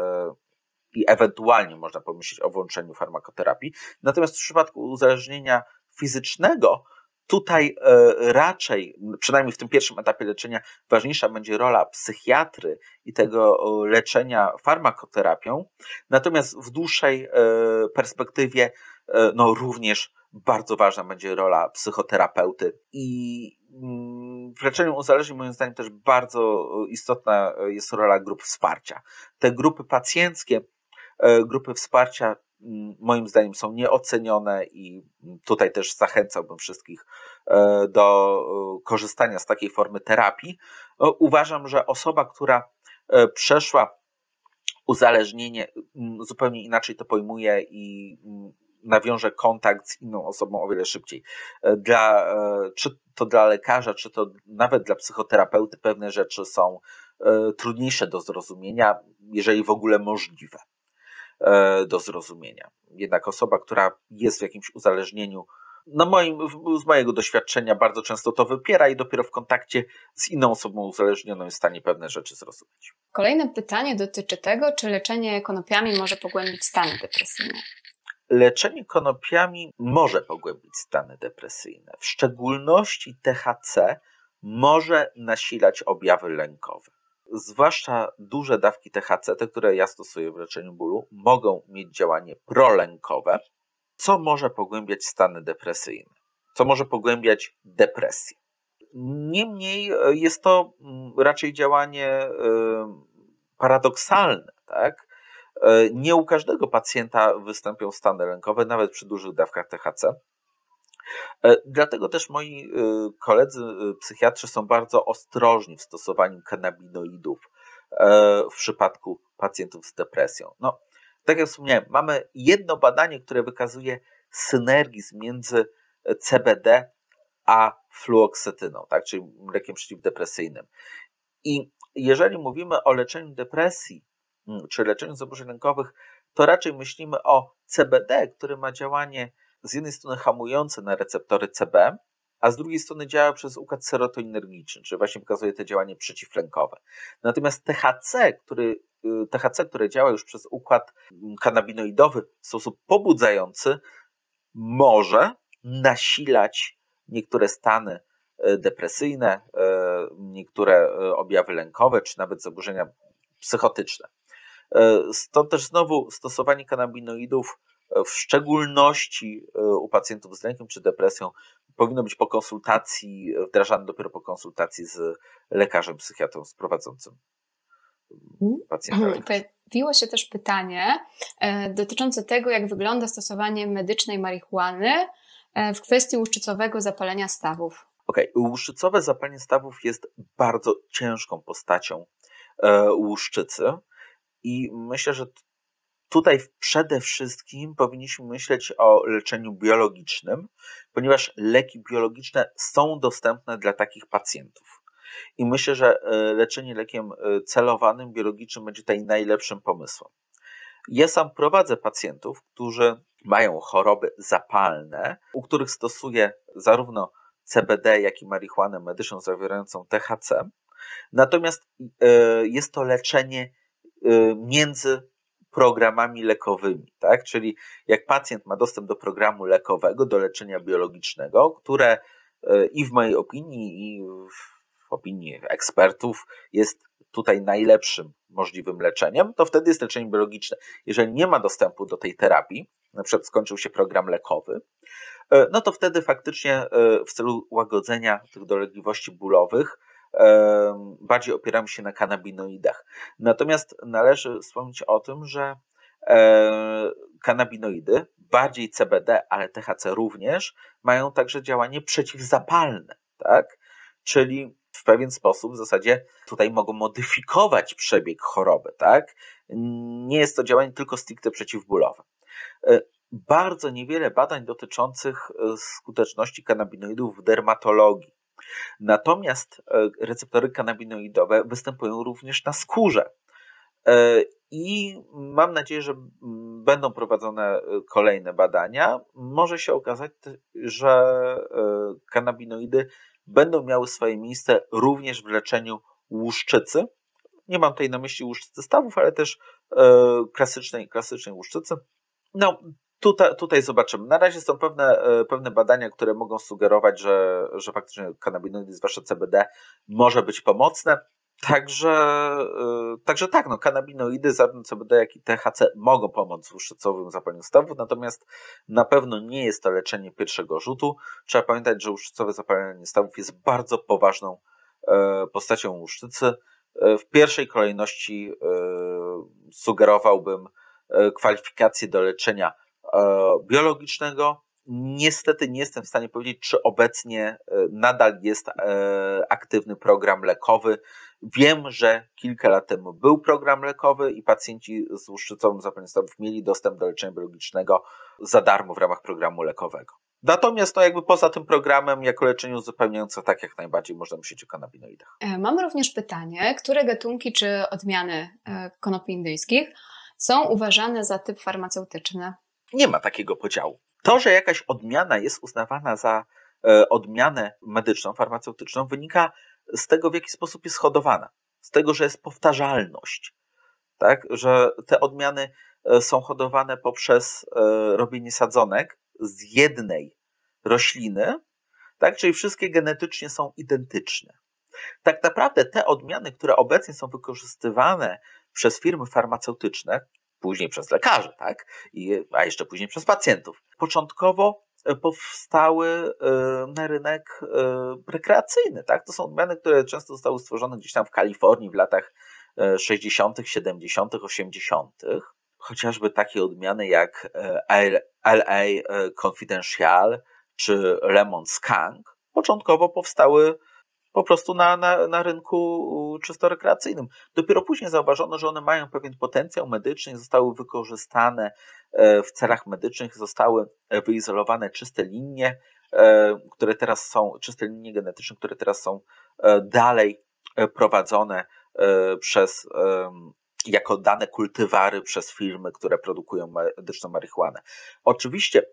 i ewentualnie można pomyśleć o włączeniu farmakoterapii. Natomiast w przypadku uzależnienia fizycznego Tutaj e, raczej, przynajmniej w tym pierwszym etapie leczenia, ważniejsza będzie rola psychiatry i tego leczenia farmakoterapią. Natomiast w dłuższej e, perspektywie, e, no również bardzo ważna będzie rola psychoterapeuty. I mm, w leczeniu uzależnień, moim zdaniem, też bardzo istotna jest rola grup wsparcia. Te grupy pacjenckie, grupy wsparcia moim zdaniem są nieocenione i tutaj też zachęcałbym wszystkich e, do e, korzystania z takiej formy terapii. E, uważam, że osoba, która przeszła uzależnienie, zupełnie inaczej to pojmuje i nawiąże kontakt z inną osobą o wiele szybciej. Dla, czy to dla lekarza, czy to nawet dla psychoterapeuty pewne rzeczy są trudniejsze do zrozumienia, jeżeli w ogóle możliwe. E, do zrozumienia. Jednak osoba, która jest w jakimś uzależnieniu, no moim, z mojego doświadczenia bardzo często to wypiera i dopiero w kontakcie z inną osobą uzależnioną jest w stanie pewne rzeczy zrozumieć. Kolejne pytanie dotyczy tego, czy leczenie konopiami może pogłębić stany depresyjne. Leczenie konopiami może pogłębić stany depresyjne. W szczególności THC może nasilać objawy lękowe zwłaszcza duże dawki THC, te, które ja stosuję w leczeniu bólu, mogą mieć działanie prolękowe, co może pogłębiać stany depresyjne, co może pogłębiać depresję. Niemniej e, jest to mm, raczej działanie e, paradoksalne, tak? E, nie u każdego pacjenta występują stany lękowe, nawet przy dużych dawkach THC. E, dlatego też moi e, koledzy e, psychiatrzy są bardzo ostrożni w stosowaniu kanabinoidów w przypadku pacjentów z depresją. No, tak jak wspomniałem, mamy jedno badanie, które wykazuje synergizm między CBD a fluoksetyną, tak, czyli lekiem przeciwdepresyjnym. I jeżeli mówimy o leczeniu depresji mm, czy leczeniu zaburzeń lękowych, to raczej myślimy o CBD, który ma działanie z jednej strony hamujące na receptory CB, a z drugiej strony działa przez układ serotoninergiczny, czyli właśnie pokazuje to działanie przeciwlękowe. Natomiast THC, który, y, THC, które działa już przez układ mm, kanabinoidowy w sposób pobudzający, może nasilać niektóre stany y, depresyjne, y, niektóre objawy lękowe, czy nawet zaburzenia psychotyczne. Stąd też znowu stosowanie kanabinoidów w szczególności e, u pacjentów z lękiem czy depresją, powinno być po konsultacji, wdrażane dopiero po konsultacji z lekarzem psychiatrą sprowadzącym mhm. pacjenta. Pojawiło się też pytanie e, dotyczące tego, jak wygląda stosowanie medycznej marihuany e, w kwestii łuszczycowego zapalenia stawów. Okej, okay. łuszczycowe zapalenie stawów jest bardzo ciężką postacią łuszczycy i myślę, że Tutaj przede wszystkim powinniśmy myśleć o leczeniu biologicznym, ponieważ leki biologiczne są dostępne dla takich pacjentów. I myślę, że e, leczenie lekiem e, celowanym, biologicznym będzie tutaj najlepszym pomysłem. Ja sam prowadzę pacjentów, którzy mają choroby zapalne, u których stosuję zarówno CBD, jak i marihuanę medyczną zawierającą THC. Natomiast e, jest to leczenie między programami lekowymi, tak? Czyli jak pacjent ma dostęp do programu lekowego, do leczenia biologicznego, które e, i w mojej opinii, i w opinii ekspertów jest tutaj najlepszym możliwym leczeniem, to wtedy jest leczenie biologiczne. Jeżeli nie ma dostępu do tej terapii, na przykład skończył się program lekowy, e, no to wtedy faktycznie e, w celu łagodzenia tych dolegliwości bólowych bardziej opieramy się na kanabinoidach. Natomiast należy wspomnieć o tym, że e, kanabinoidy bardziej CBD, ale THC również, mają także działanie przeciwzapalne, tak? Czyli w pewien sposób w zasadzie tutaj mogą modyfikować przebieg choroby, tak? Nie jest to działanie tylko stricte przeciwbólowe. E, bardzo niewiele badań dotyczących e, skuteczności kanabinoidów w dermatologii. Natomiast e, receptory kanabinoidowe występują również na skórze. I mam nadzieję, że będą prowadzone kolejne badania. Może się okazać, że kanabinoidy będą miały swoje miejsce również w leczeniu łuszczycy. Nie mam tutaj na myśli łuszczycy stawów, ale też e, klasycznej, klasycznej łuszczycy. No, tutaj, tutaj zobaczymy. Na razie są pewne, e, pewne badania, które mogą sugerować, że, że faktycznie kanabinoidy, zwłaszcza CBD, może być pomocne. Także, yy, także tak, no, kanabinoidy, zarówno CBD, jak i THC mogą pomóc w łuszczycowym zapaleniu stawów, natomiast na pewno nie jest to leczenie pierwszego rzutu. Trzeba pamiętać, że łuszczycowe zapalenie stawów jest bardzo poważną yy, postacią łuszczycy. W pierwszej kolejności sugerowałbym kwalifikację do leczenia biologicznego, Niestety nie jestem w stanie powiedzieć, czy obecnie nadal jest aktywny program lekowy. Wiem, że kilka lat temu był program lekowy i pacjenci z łuszczycowym zapaleniem stawów mieli dostęp do leczenia biologicznego za darmo w ramach programu lekowego. Natomiast no jakby poza tym programem, jako leczenie uzupełniające, tak jak najbardziej można myśleć o kanabinoidach. E, mamy również pytanie, które gatunki czy odmiany e, konopi indyjskich są uważane za typ farmaceutyczny? Nie ma takiego podziału. To, że jakaś odmiana jest uznawana za e, odmianę medyczną, farmaceutyczną, wynika z tego, w jaki sposób jest hodowana, z tego, że jest powtarzalność, tak? że te odmiany e, są hodowane poprzez e, robienie sadzonek z jednej rośliny, tak? czyli wszystkie genetycznie są identyczne. Tak naprawdę te odmiany, które obecnie są wykorzystywane przez firmy farmaceutyczne, później przez lekarzy, tak? I, a jeszcze później przez pacjentów, początkowo powstały e, na rynek e, rekreacyjny. Tak? To są odmiany, które często zostały stworzone gdzieś tam w Kalifornii w latach 60., 70., 80. Chociażby takie odmiany jak e, LA Confidential czy Lemon Skunk początkowo powstały po prostu na, na, na rynku czysto rekreacyjnym. Dopiero później zauważono, że one mają pewien potencjał medyczny, zostały wykorzystane e, w celach medycznych, zostały wyizolowane czyste linie, e, które teraz są, czyste linie genetyczne, które teraz są e, dalej prowadzone przez jako dane kultywary przez firmy, które produkują medyczną marihuanę. Oczywiście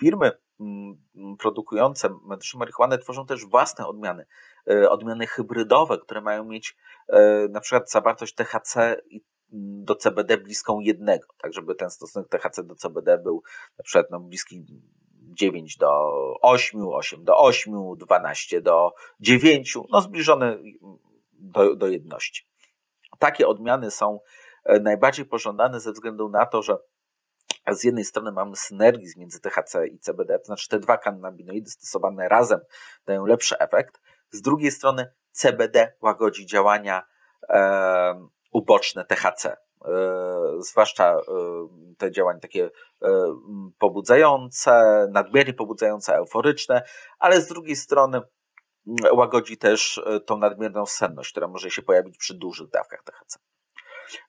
firmy mm, produkujące medyczną marihuanę tworzą też własne odmiany, e, odmiany hybrydowe, które mają mieć e, na przykład zawartość THC do CBD bliską jednego, tak żeby ten stosunek THC do CBD był na przykład no, bliski 9 do 8, 8 do 8, 12 do 9, no zbliżony do, do jedności. Takie odmiany są e, najbardziej pożądane ze względu na to, że z jednej strony mamy synergizm między THC i CBD, to znaczy te dwa kanabinoidy stosowane razem dają lepszy efekt. Z drugiej strony CBD łagodzi działania e, uboczne THC, e, zwłaszcza e, te działania takie e, pobudzające, nadmiernie pobudzające, euforyczne, ale z drugiej strony łagodzi też e, tą nadmierną senność, która może się pojawić przy dużych dawkach THC.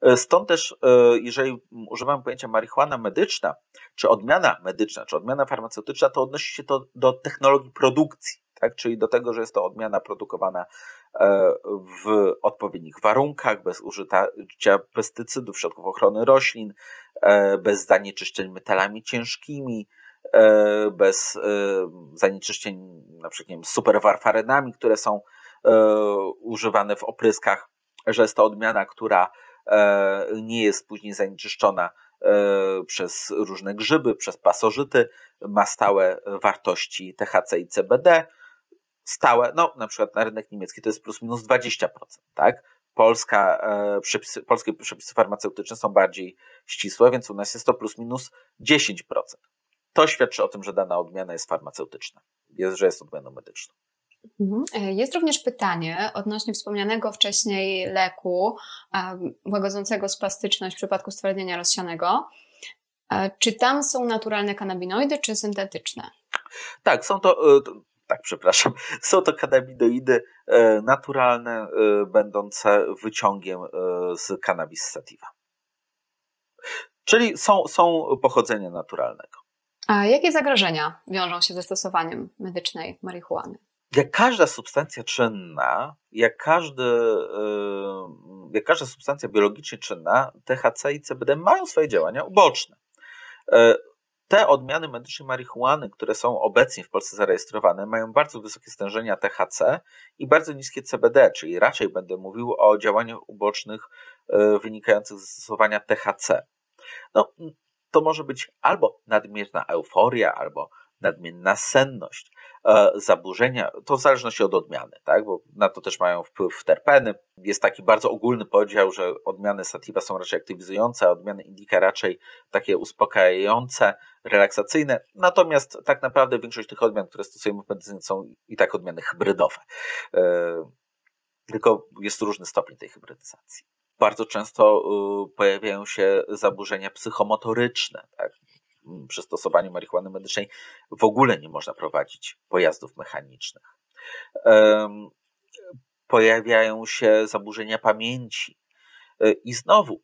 E, stąd też, e, jeżeli używamy pojęcia marihuana medyczna, czy odmiana medyczna, czy odmiana farmaceutyczna, to odnosi się to do technologii produkcji, tak? czyli do tego, że jest to odmiana produkowana e, w odpowiednich warunkach, bez użycia pestycydów, środków ochrony roślin, bez zanieczyszczeń metalami ciężkimi, bez zanieczyszczeń na przykład superwarfarenami, które są używane w opryskach, że jest to odmiana, która nie jest później zanieczyszczona e, przez różne grzyby, przez pasożyty, ma stałe wartości THC i CBD, stałe, no na przykład na rynek niemiecki to jest plus minus 20%, tak? Polska, e, przepisy, polskie przepisy farmaceutyczne są bardziej ścisłe, więc u nas jest to plus minus 10%. To świadczy o tym, że dana odmiana jest farmaceutyczna, jest, że jest odmianą medyczną. Mhm. E, jest również pytanie odnośnie wspomnianego wcześniej leku łagodzącego spastyczność w przypadku stwardnienia rozsianego. Czy tam są naturalne kanabinoidy, czy syntetyczne? Tak, są to, tak, przepraszam, <laughs> są to kanabinoidy naturalne, będące wyciągiem z cannabis sativa. Czyli są, są pochodzenia naturalnego. A jakie zagrożenia wiążą się ze stosowaniem medycznej marihuany? Jak każda substancja czynna, jak, każdy, jak każda substancja biologicznie czynna, THC i CBD mają swoje działania uboczne. E, te odmiany medycznej marihuany, które są obecnie w Polsce zarejestrowane, mają bardzo wysokie stężenia THC i bardzo niskie CBD, czyli raczej będę mówił o działaniach ubocznych e, wynikających z stosowania THC. No, to może być albo nadmierna euforia, albo nadmierna senność, zaburzenia, to w zależności od odmiany, tak? bo na to też mają wpływ terpeny. Jest taki bardzo ogólny podział, że odmiany sativa są raczej aktywizujące, a odmiany indica raczej takie uspokajające, relaksacyjne. Natomiast tak naprawdę większość tych odmian, które stosujemy w medycynie są i tak odmiany hybrydowe. E, tylko jest różny stopień tej hybrydyzacji bardzo często y, pojawiają się zaburzenia psychomotoryczne. Przy stosowaniu marihuany medycznej w ogóle nie można prowadzić pojazdów mechanicznych. Pojawiają się zaburzenia pamięci. Y, I znowu,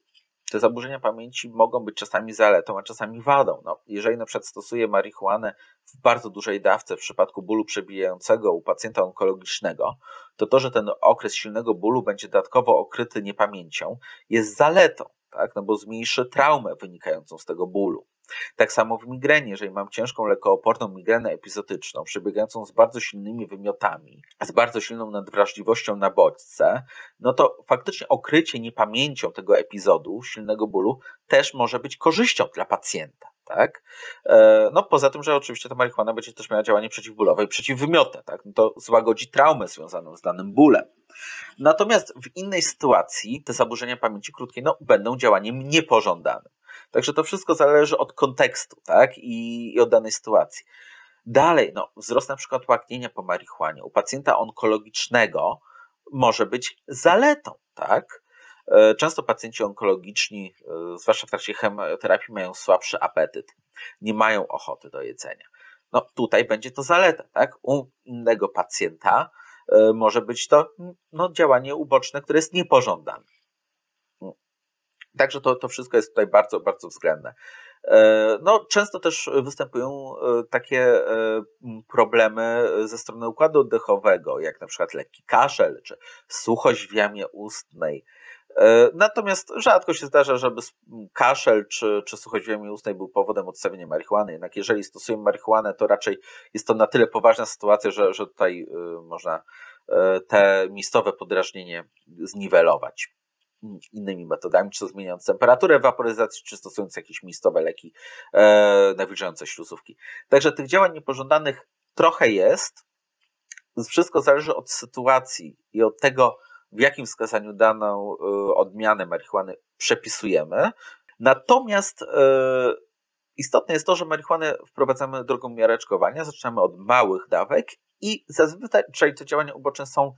te zaburzenia pamięci mogą być czasami zaletą, a czasami wadą. No, jeżeli na przykład stosuje marihuanę w bardzo dużej dawce w przypadku bólu przebijającego u pacjenta onkologicznego, to to, że ten okres silnego bólu będzie dodatkowo okryty niepamięcią, jest zaletą, tak? no bo zmniejszy traumę wynikającą z tego bólu. Tak samo w migrenie, jeżeli mam ciężką lekooporną migrenę epizotyczną, przebiegającą z bardzo silnymi wymiotami, z bardzo silną nadwrażliwością na bodźce, no to faktycznie okrycie niepamięcią tego epizodu silnego bólu też może być korzyścią dla pacjenta. Tak? E, no poza tym, że oczywiście ta marihuana będzie też miała działanie przeciwbólowe i przeciwwymiotne, tak? No to złagodzi traumę związaną z danym bólem. Natomiast w innej sytuacji te zaburzenia pamięci krótkiej no, będą działaniem niepożądanym. Także to wszystko zależy od kontekstu, tak? I, i od danej sytuacji. Dalej, no, wzrost na przykład łaknienia po marihuanie u pacjenta onkologicznego może być zaletą, tak? E, często pacjenci onkologiczni, e, zwłaszcza w trakcie chemioterapii, mają słabszy apetyt, nie mają ochoty do jedzenia. No tutaj będzie to zaleta, tak? U innego pacjenta e, może być to no, działanie uboczne, które jest niepożądane. Także to, to wszystko jest tutaj bardzo, bardzo względne. E, no, często też występują e, takie e, problemy ze strony układu oddechowego, jak na przykład lekki kaszel czy suchość w jamie ustnej. Natomiast rzadko się zdarza, żeby kaszel czy, czy suchość w jamie ustnej był powodem odstawienia marihuany. Jednak jeżeli stosujemy marihuanę, to raczej jest to na tyle poważna sytuacja, że, że tutaj można te miejscowe podrażnienie zniwelować innymi metodami, czy zmieniając temperaturę waporyzacji, czy stosując jakieś mistowe leki e, nawilżające śluzówki. Także tych działań niepożądanych trochę jest. Wszystko zależy od sytuacji i od tego, w jakim wskazaniu daną e, odmianę marihuany przepisujemy. Natomiast e, istotne jest to, że marihuanę wprowadzamy drogą miareczkowania, zaczynamy od małych dawek i zazwyczaj te działania uboczne są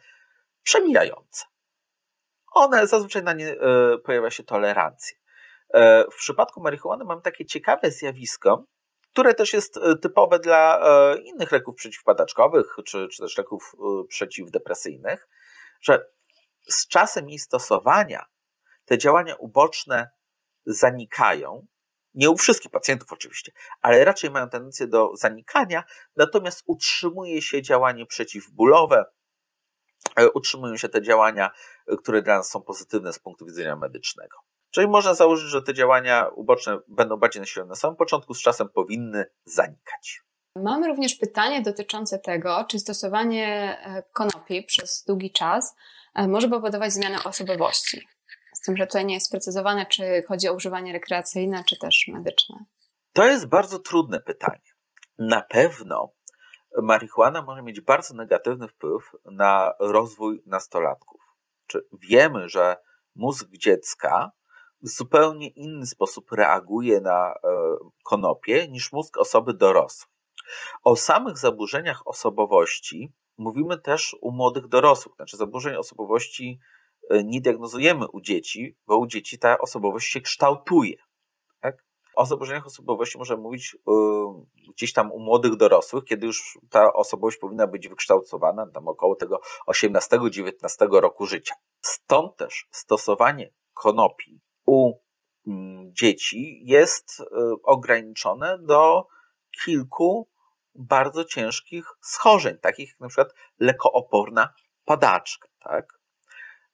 przemijające one zazwyczaj na nie e, pojawia się tolerancja. E, w przypadku marihuany mamy takie ciekawe zjawisko, które też jest e, typowe dla innych leków przeciwpadaczkowych, czy, czy też leków przeciwdepresyjnych, że z czasem jej stosowania te działania uboczne zanikają. Nie u wszystkich pacjentów oczywiście, ale raczej mają tendencję do zanikania, natomiast utrzymuje się działanie przeciwbólowe, utrzymują się te działania, e, które dla nas są pozytywne z punktu widzenia medycznego. Czyli można założyć, że te działania uboczne będą bardziej nasilone na samym początku, z czasem powinny zanikać. Mamy również pytanie dotyczące tego, czy stosowanie e, konopi przez długi czas może powodować zmianę osobowości. Z tym, że tutaj nie jest sprecyzowane, czy chodzi o używanie rekreacyjne, czy też medyczne. To jest bardzo trudne pytanie. Na pewno marihuana może mieć bardzo negatywny wpływ na rozwój nastolatków. Czy wiemy, że mózg dziecka w zupełnie inny sposób reaguje na e, konopie niż mózg osoby dorosłej. O samych zaburzeniach osobowości mówimy też u młodych dorosłych. Znaczy, zaburzeń osobowości e, nie diagnozujemy u dzieci, bo u dzieci ta osobowość się kształtuje. O zaburzeniach osobowości możemy mówić yy, gdzieś tam u młodych dorosłych, kiedy już ta osobowość powinna być wykształcowana, tam około tego 18-19 roku życia. Stąd też stosowanie konopi u mm, dzieci jest y, ograniczone do kilku bardzo ciężkich schorzeń, takich jak na przykład lekooporna padaczka. Tak?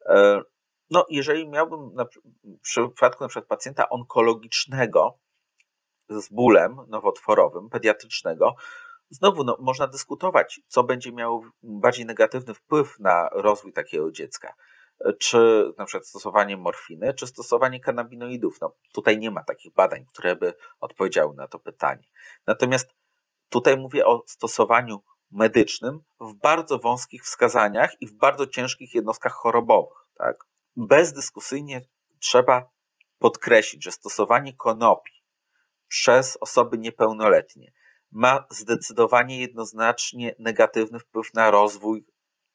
E, no, jeżeli miałbym na, w przypadku na przykład pacjenta onkologicznego z bólem nowotworowym, pediatrycznego, znowu no, można dyskutować, co będzie miało bardziej negatywny wpływ na rozwój takiego dziecka. Czy na przykład stosowanie morfiny, czy stosowanie kanabinoidów. No, tutaj nie ma takich badań, które by odpowiedziały na to pytanie. Natomiast tutaj mówię o stosowaniu medycznym w bardzo wąskich wskazaniach i w bardzo ciężkich jednostkach chorobowych. Tak? Bezdyskusyjnie trzeba podkreślić, że stosowanie konopi przez osoby niepełnoletnie ma zdecydowanie jednoznacznie negatywny wpływ na rozwój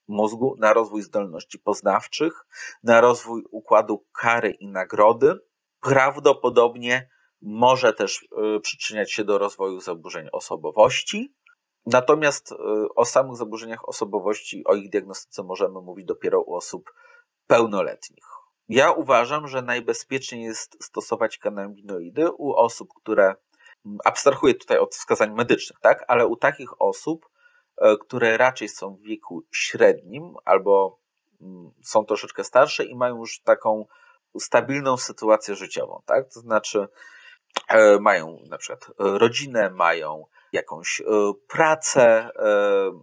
mózgu, na rozwój zdolności poznawczych, na rozwój układu kary i nagrody. Prawdopodobnie może też y, przyczyniać się do rozwoju zaburzeń osobowości. Natomiast y, o samych zaburzeniach osobowości, o ich diagnostyce możemy mówić dopiero u osób pełnoletnich. Ja uważam, że najbezpieczniej jest stosować kanabinoidy u osób, które mm, abstrahuję tutaj od wskazań medycznych, tak, ale u takich osób, e, które raczej są w wieku średnim albo mm, są troszeczkę starsze i mają już taką stabilną sytuację życiową, tak? To znaczy e, mają na przykład rodzinę, mają jakąś e, pracę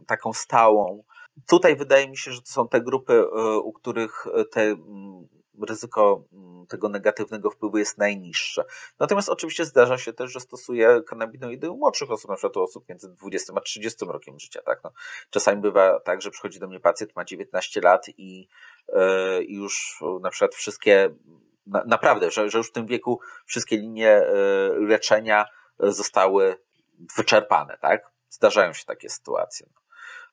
taką stałą. Tutaj wydaje mi się, że to są te grupy, u których te mm, ryzyko mm, tego negatywnego wpływu jest najniższe. Natomiast oczywiście zdarza się też, że stosuje kanabinoidy u młodszych osób, na przykład u osób między 20 a 30 rokiem życia. Tak? No, czasami bywa tak, że przychodzi do mnie pacjent, ma 19 lat i yy, już na przykład wszystkie, na, naprawdę, że, że już w tym wieku wszystkie linie yy, leczenia zostały wyczerpane. Tak? Zdarzają się takie sytuacje. No.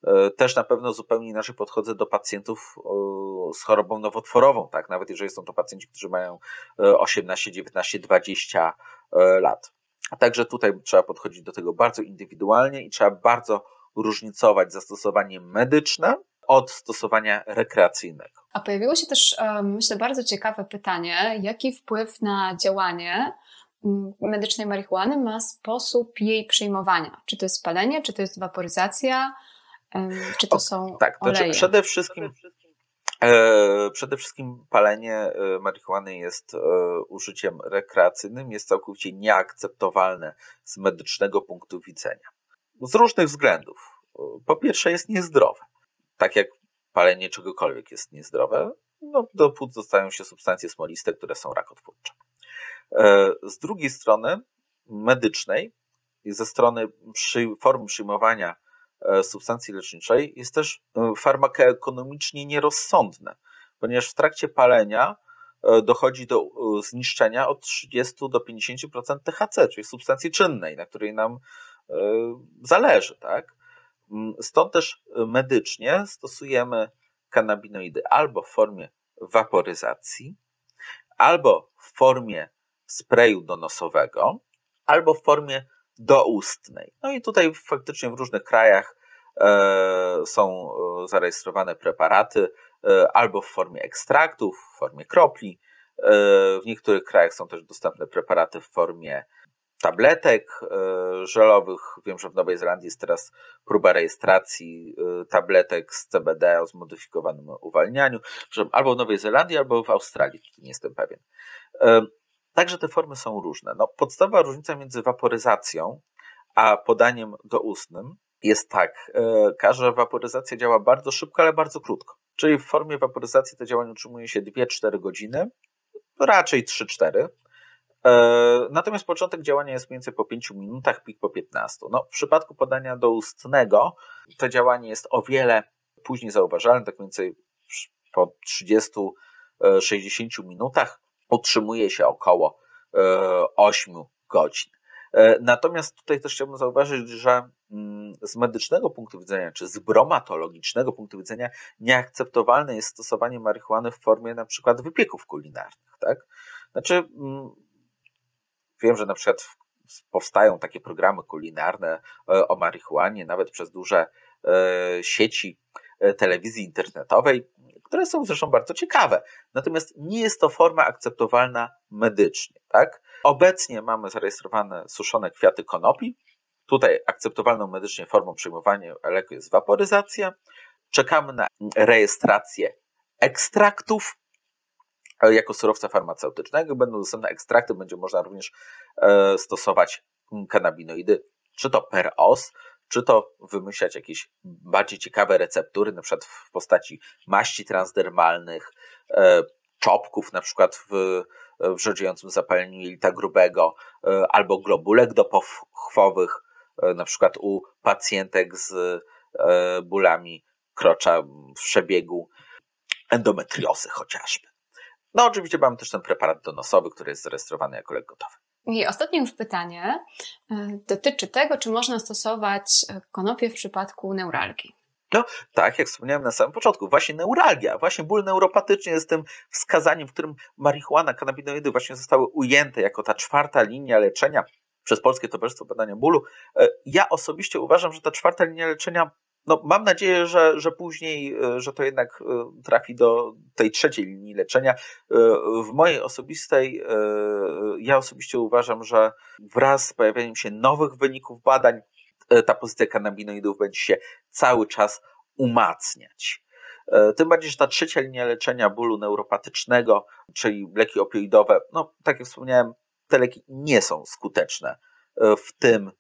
E, też na pewno zupełnie inaczej podchodzę do pacjentów z chorobą nowotworową, tak? Nawet jeżeli są to pacjenci, którzy mają 18, 19, 20 lat. Także tutaj trzeba podchodzić do tego bardzo indywidualnie i trzeba bardzo różnicować zastosowanie medyczne od stosowania rekreacyjnego. A pojawiło się też, e, myślę, bardzo ciekawe pytanie, jaki wpływ na działanie mm, medycznej marihuany ma sposób jej przyjmowania? Czy to jest palenie, czy to jest waporyzacja? Czy to o, są tak, oleje? Znaczy przede wszystkim e, Przede wszystkim palenie e, marihuany jest e, użyciem rekreacyjnym, jest całkowicie nieakceptowalne z medycznego punktu widzenia. Z różnych względów. Po pierwsze, jest niezdrowe. Tak jak palenie czegokolwiek jest niezdrowe, no, do płuc dostają się substancje smoliste, które są rakotwórcze. Z drugiej strony, medycznej, ze strony przy, formy przyjmowania substancji leczniczej jest też e, farmakoekonomicznie nierozsądne, ponieważ w trakcie palenia e, dochodzi do zniszczenia od 30 do 50% THC, czyli substancji czynnej, na której nam zależy. Tak? Mm, stąd też medycznie stosujemy kanabinoidy albo w formie waporyzacji, albo w formie sprayu donosowego, albo w formie doustnej. No i tutaj faktycznie w różnych krajach e, są e, zarejestrowane preparaty e, albo w formie ekstraktów, w formie kropli. W niektórych krajach są też dostępne preparaty w formie tabletek żelowych. Wiem, że w Nowej Zelandii jest teraz próba rejestracji tabletek z CBD o zmodyfikowanym uwalnianiu. Albo w Nowej Zelandii, albo w Australii, nie jestem pewien. Także te formy są różne. No, podstawowa różnica między waporyzacją a podaniem doustnym jest tak, e, każda waporyzacja działa bardzo szybko, ale bardzo krótko. Czyli w formie waporyzacji to działanie utrzymuje się 2-4 godziny, raczej 3-4. E, natomiast początek działania jest mniej więcej po 5 minutach, pik po 15. No, w przypadku podania doustnego to działanie jest o wiele później zauważalne, tak mniej więcej po 30-60 minutach utrzymuje się około 8 e, godzin. E, natomiast tutaj też chciałbym zauważyć, że mm, z medycznego punktu widzenia, czy z bromatologicznego punktu widzenia, nieakceptowalne jest stosowanie marihuany w formie na przykład wypieków kulinarnych. Tak? Znaczy, mm, Wiem, że na przykład powstają takie programy kulinarne o marihuanie, nawet przez duże sieci telewizji internetowej, które są zresztą bardzo ciekawe. Natomiast nie jest to forma akceptowalna medycznie. Tak? Obecnie mamy zarejestrowane suszone kwiaty konopi. Tutaj akceptowalną medycznie formą przyjmowania leku jest waporyzacja. Czekamy na rejestrację ekstraktów jako surowca farmaceutycznego. Będą dostępne ekstrakty, będzie można również e, stosować kanabinoidy, czy to per os, czy to wymyślać jakieś bardziej ciekawe receptury, na przykład w postaci maści transdermalnych, e, czopków, na przykład w, w zapaleniu jelita grubego, e, albo globulek dopochwowych, e, na przykład u pacjentek z bólami krocza w przebiegu endometriozy chociażby. No oczywiście mamy też ten preparat donosowy, który jest zarejestrowany jako lek gotowy. I ostatnie już pytanie e, dotyczy tego, czy można stosować e, konopie w przypadku neuralgii. No, tak, jak wspomniałem na samym początku, właśnie neuralgia, właśnie ból neuropatyczny jest tym wskazaniem, w którym marihuana, kanabinoidy właśnie zostały ujęte jako ta czwarta linia leczenia przez Polskie Towarzystwo Badania Bólu. E, ja osobiście uważam, że ta czwarta linia leczenia no, mam nadzieję, że, że później, e, że to jednak e, trafi do tej trzeciej linii leczenia. E, w mojej osobistej, ja osobiście uważam, że wraz z pojawieniem się nowych wyników badań, ta pozycja kanabinoidów będzie się cały czas umacniać. Tym bardziej, że ta trzecia linia leczenia bólu neuropatycznego, czyli leki opioidowe, no tak jak wspomniałem, te leki nie są skuteczne w tym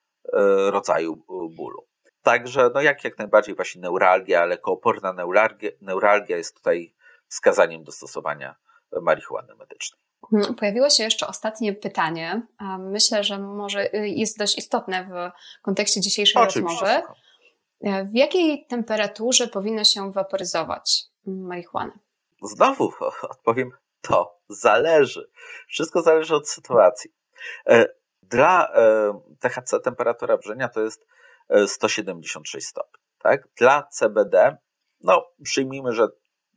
rodzaju bólu. Także no jak, jak najbardziej właśnie neuralgia, lekooporna neuralgia, neuralgia jest tutaj wskazaniem do stosowania marihuany medycznej. Mhm, pojawiło się jeszcze ostatnie pytanie. Myślę, że może y, jest dość istotne w kontekście dzisiejszej Oczywiście. rozmowy. E, w jakiej temperaturze powinno się waporyzować marihuanę? Znowu <laughs> odpowiem, to zależy. Wszystko zależy od sytuacji. E, dla e, THC temperatura wrzenia to jest 176 stopni. Tak? Dla CBD, no przyjmijmy, że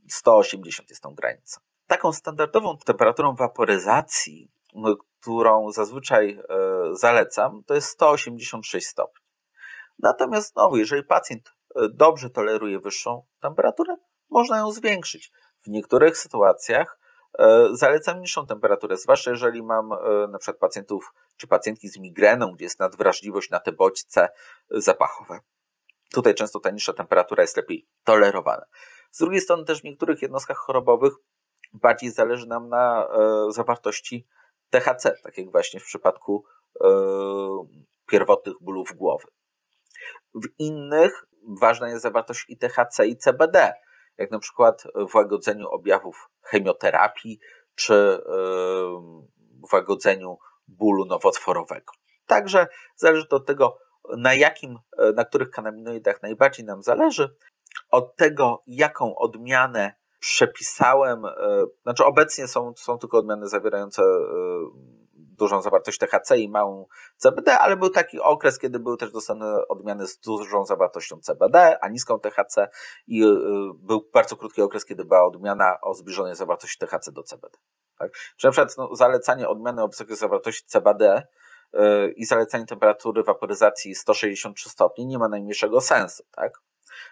180 jest tą granicą. Taką standardową temperaturą waporyzacji, którą zazwyczaj e, zalecam, to jest 186 stopni. Natomiast znowu, jeżeli pacjent e, dobrze toleruje wyższą temperaturę, można ją zwiększyć. W niektórych sytuacjach zalecam niższą temperaturę, zwłaszcza jeżeli mam na przykład pacjentów czy pacjentki z migreną, gdzie jest nadwrażliwość na te bodźce zapachowe. Tutaj często ta niższa temperatura jest lepiej tolerowana. Z drugiej strony też w niektórych jednostkach chorobowych bardziej zależy nam na e, zawartości THC, tak jak właśnie w przypadku e, pierwotnych bólów głowy. W innych ważna jest zawartość i THC i CBD, jak na przykład w łagodzeniu objawów chemioterapii czy w łagodzeniu bólu nowotworowego. Także zależy to od tego, na jakim, na których kanabinoidach najbardziej nam zależy, od tego, jaką odmianę przepisałem, e, znaczy obecnie są, są tylko odmiany zawierające e, dużą zawartość THC i małą CBD, ale był taki okres, kiedy były też dostępne odmiany z dużą zawartością CBD, a niską THC i był bardzo krótki okres, kiedy była odmiana o zbliżonej zawartości THC do CBD. Tak? Czy na przykład no, zalecanie odmiany o wysokiej zawartości CBD yy, i zalecanie temperatury waporyzacji 163 stopni nie ma najmniejszego sensu, tak?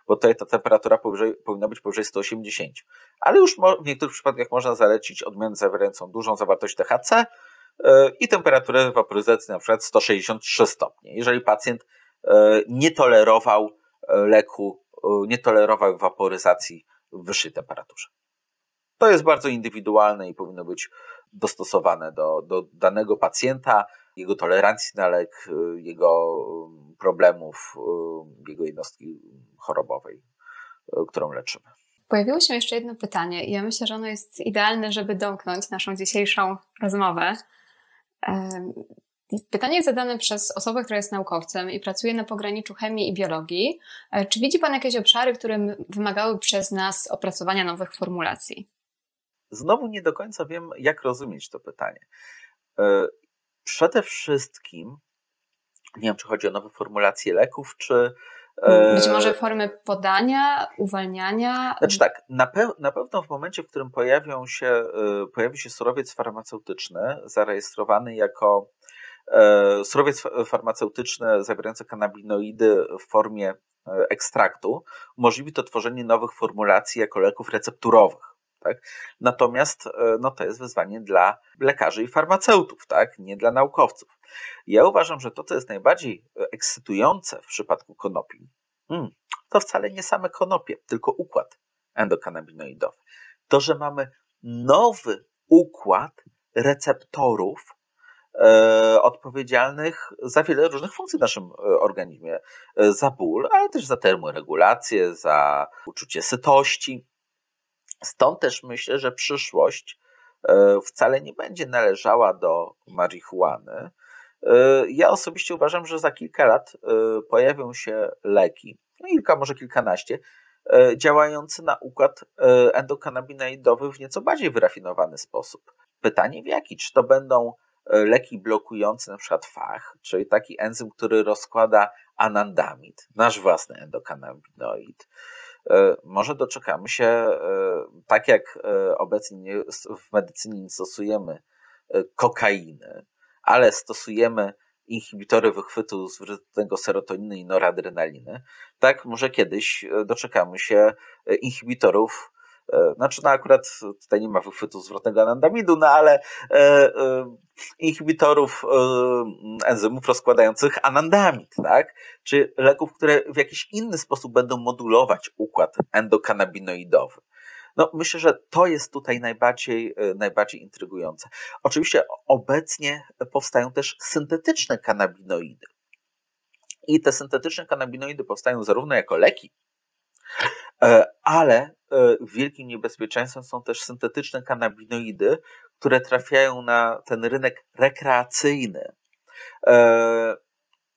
Bo tutaj ta temperatura powyżej, powinna być powyżej 180. Ale już w niektórych przypadkach można zalecić odmianę zawierającą dużą zawartość THC i temperaturę waporyzacji na przykład 163 stopnie. Jeżeli pacjent yy, nie tolerował leku, nie tolerował waporyzacji w wyższej temperaturze. To jest bardzo indywidualne i powinno być dostosowane do, do danego pacjenta, jego tolerancji na lek, jego y, problemów, jego jednostki chorobowej, którą leczymy. Pojawiło się jeszcze jedno pytanie i ja myślę, że ono jest idealne, żeby domknąć naszą dzisiejszą rozmowę. Pytanie jest zadane przez osobę, która jest naukowcem i pracuje na pograniczu chemii i biologii. E, czy widzi Pan jakieś obszary, które wymagały przez nas opracowania nowych formulacji? Znowu nie do końca wiem, jak rozumieć to pytanie. E, przede wszystkim, nie wiem, czy chodzi o nowe formulacje leków, czy. E, Być może formy podania, uwalniania. Znaczy tak, na, pe na pewno w momencie, w którym pojawią się, e, pojawi się surowiec farmaceutyczny zarejestrowany jako E, surowiec farmaceutyczny zawierający kanabinoidy w formie ekstraktu umożliwi to tworzenie nowych formulacji jako leków recepturowych. Tak? Natomiast no, to jest wyzwanie dla lekarzy i farmaceutów, tak? nie dla naukowców. Ja uważam, że to, co jest najbardziej ekscytujące w przypadku konopi, hmm, to wcale nie same konopie, tylko układ endokanabinoidowy. To, że mamy nowy układ receptorów e, odpowiedzialnych za wiele różnych funkcji w naszym e, organizmie. E, za ból, ale też za termoregulację, za uczucie sytości. Stąd też myślę, że przyszłość e, wcale nie będzie należała do marihuany. E, ja osobiście uważam, że za kilka lat e, pojawią się leki, no kilka, może kilkanaście, E, działający na układ endokanabinoidowy w nieco bardziej wyrafinowany sposób. Pytanie w jaki? Czy to będą leki blokujące przykład fach, czyli taki enzym, który rozkłada anandamid, nasz własny endokanabinoid. Może doczekamy się, tak jak obecnie w medycynie nie stosujemy kokainy, ale stosujemy inhibitory wychwytu zwrotnego serotoniny i noradrenaliny, tak może kiedyś e, doczekamy się e, inhibitorów e, znaczy, no akurat tutaj nie ma wychwytu zwrotnego anandamidu, no ale e, e, inhibitorów e, enzymów rozkładających anandamid, tak? Czy leków, które w jakiś inny sposób będą modulować układ endokanabinoidowy. No, myślę, że to jest tutaj najbardziej, e, najbardziej intrygujące. Oczywiście obecnie powstają też syntetyczne kanabinoidy. I te syntetyczne kanabinoidy powstają zarówno jako leki, e, ale e, wielkim niebezpieczeństwem są też syntetyczne kanabinoidy, które trafiają na ten rynek rekreacyjny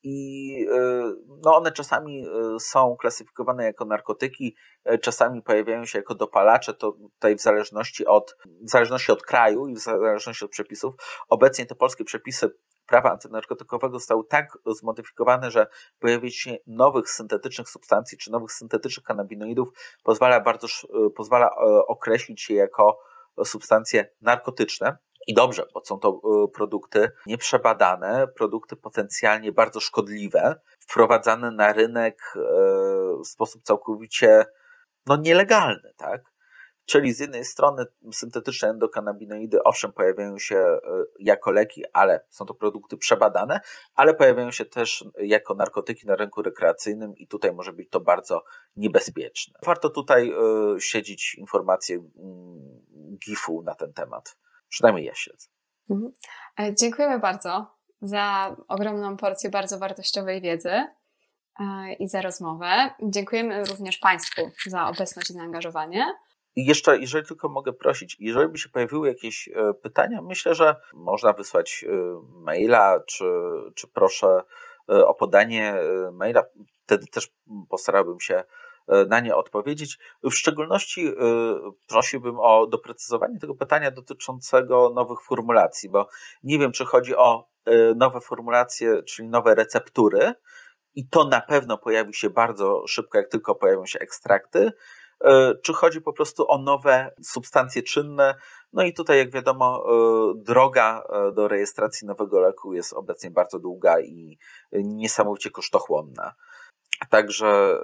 i e, no one czasami e, są klasyfikowane jako narkotyki, e, czasami pojawiają się jako dopalacze, to tutaj w zależności od, w zależności od kraju i w zależności od przepisów. Obecnie te polskie przepisy prawa antynarkotykowego zostały tak zmodyfikowane, że pojawienie się nowych syntetycznych substancji czy nowych syntetycznych kanabinoidów pozwala bardzo, pozwala określić je jako substancje narkotyczne. I dobrze, bo są to y, produkty nieprzebadane, produkty potencjalnie bardzo szkodliwe, wprowadzane na rynek y, w sposób całkowicie no, nielegalny, tak? Czyli z jednej strony syntetyczne endokanabinoidy owszem pojawiają się y, jako leki, ale są to produkty przebadane, ale pojawiają się też jako narkotyki na rynku rekreacyjnym i tutaj może być to bardzo niebezpieczne. Warto tutaj siedzieć informacje mm, GIF-u na ten temat. Przynajmniej ja śledzę. Mhm. E, dziękujemy bardzo za ogromną porcję bardzo wartościowej wiedzy e, i za rozmowę. Dziękujemy również Państwu za obecność i zaangażowanie. I jeszcze, jeżeli tylko mogę prosić, jeżeli by się pojawiły jakieś e, pytania, myślę, że można wysłać maila, czy, czy proszę o podanie maila. Wtedy też postarałbym się na nie odpowiedzieć. W szczególności e, prosiłbym o doprecyzowanie tego pytania dotyczącego nowych formulacji, bo nie wiem, czy chodzi o e, nowe formulacje, czyli nowe receptury, i to na pewno pojawi się bardzo szybko, jak tylko pojawią się ekstrakty, czy chodzi po prostu o nowe substancje czynne. No i tutaj, jak wiadomo, droga do rejestracji nowego leku jest obecnie bardzo długa i niesamowicie kosztochłonna. Także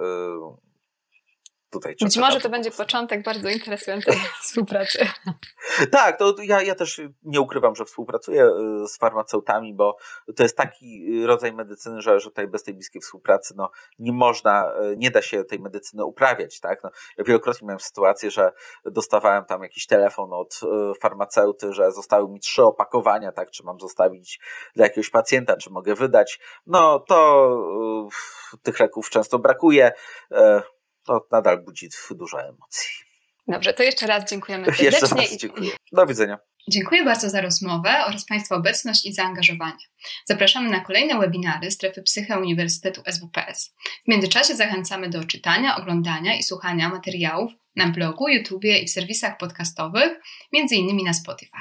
tutaj Być może to będzie początek bardzo interesującej <laughs> współpracy. Tak, to ja, ja też nie ukrywam, że współpracuję y, z farmaceutami, bo to jest taki rodzaj medycyny, że, że tutaj bez tej bliskiej współpracy no, nie można, y, nie da się tej medycyny uprawiać. Tak? No, ja wielokrotnie miałem sytuację, że dostawałem tam jakiś telefon od y, farmaceuty, że zostały mi trzy opakowania, tak, czy mam zostawić dla jakiegoś pacjenta, czy mogę wydać. No to tych leków często brakuje to nadal budzi dużo emocji. Dobrze, to jeszcze raz dziękujemy <laughs> serdecznie. Jeszcze raz dziękuję. Do widzenia. Dziękuję bardzo za rozmowę oraz Państwa obecność i zaangażowanie. Zapraszamy na kolejne webinary Strefy Psyche Uniwersytetu SWPS. W międzyczasie zachęcamy do czytania, oglądania i słuchania materiałów na blogu, YouTubie i w serwisach podcastowych, między innymi na Spotify.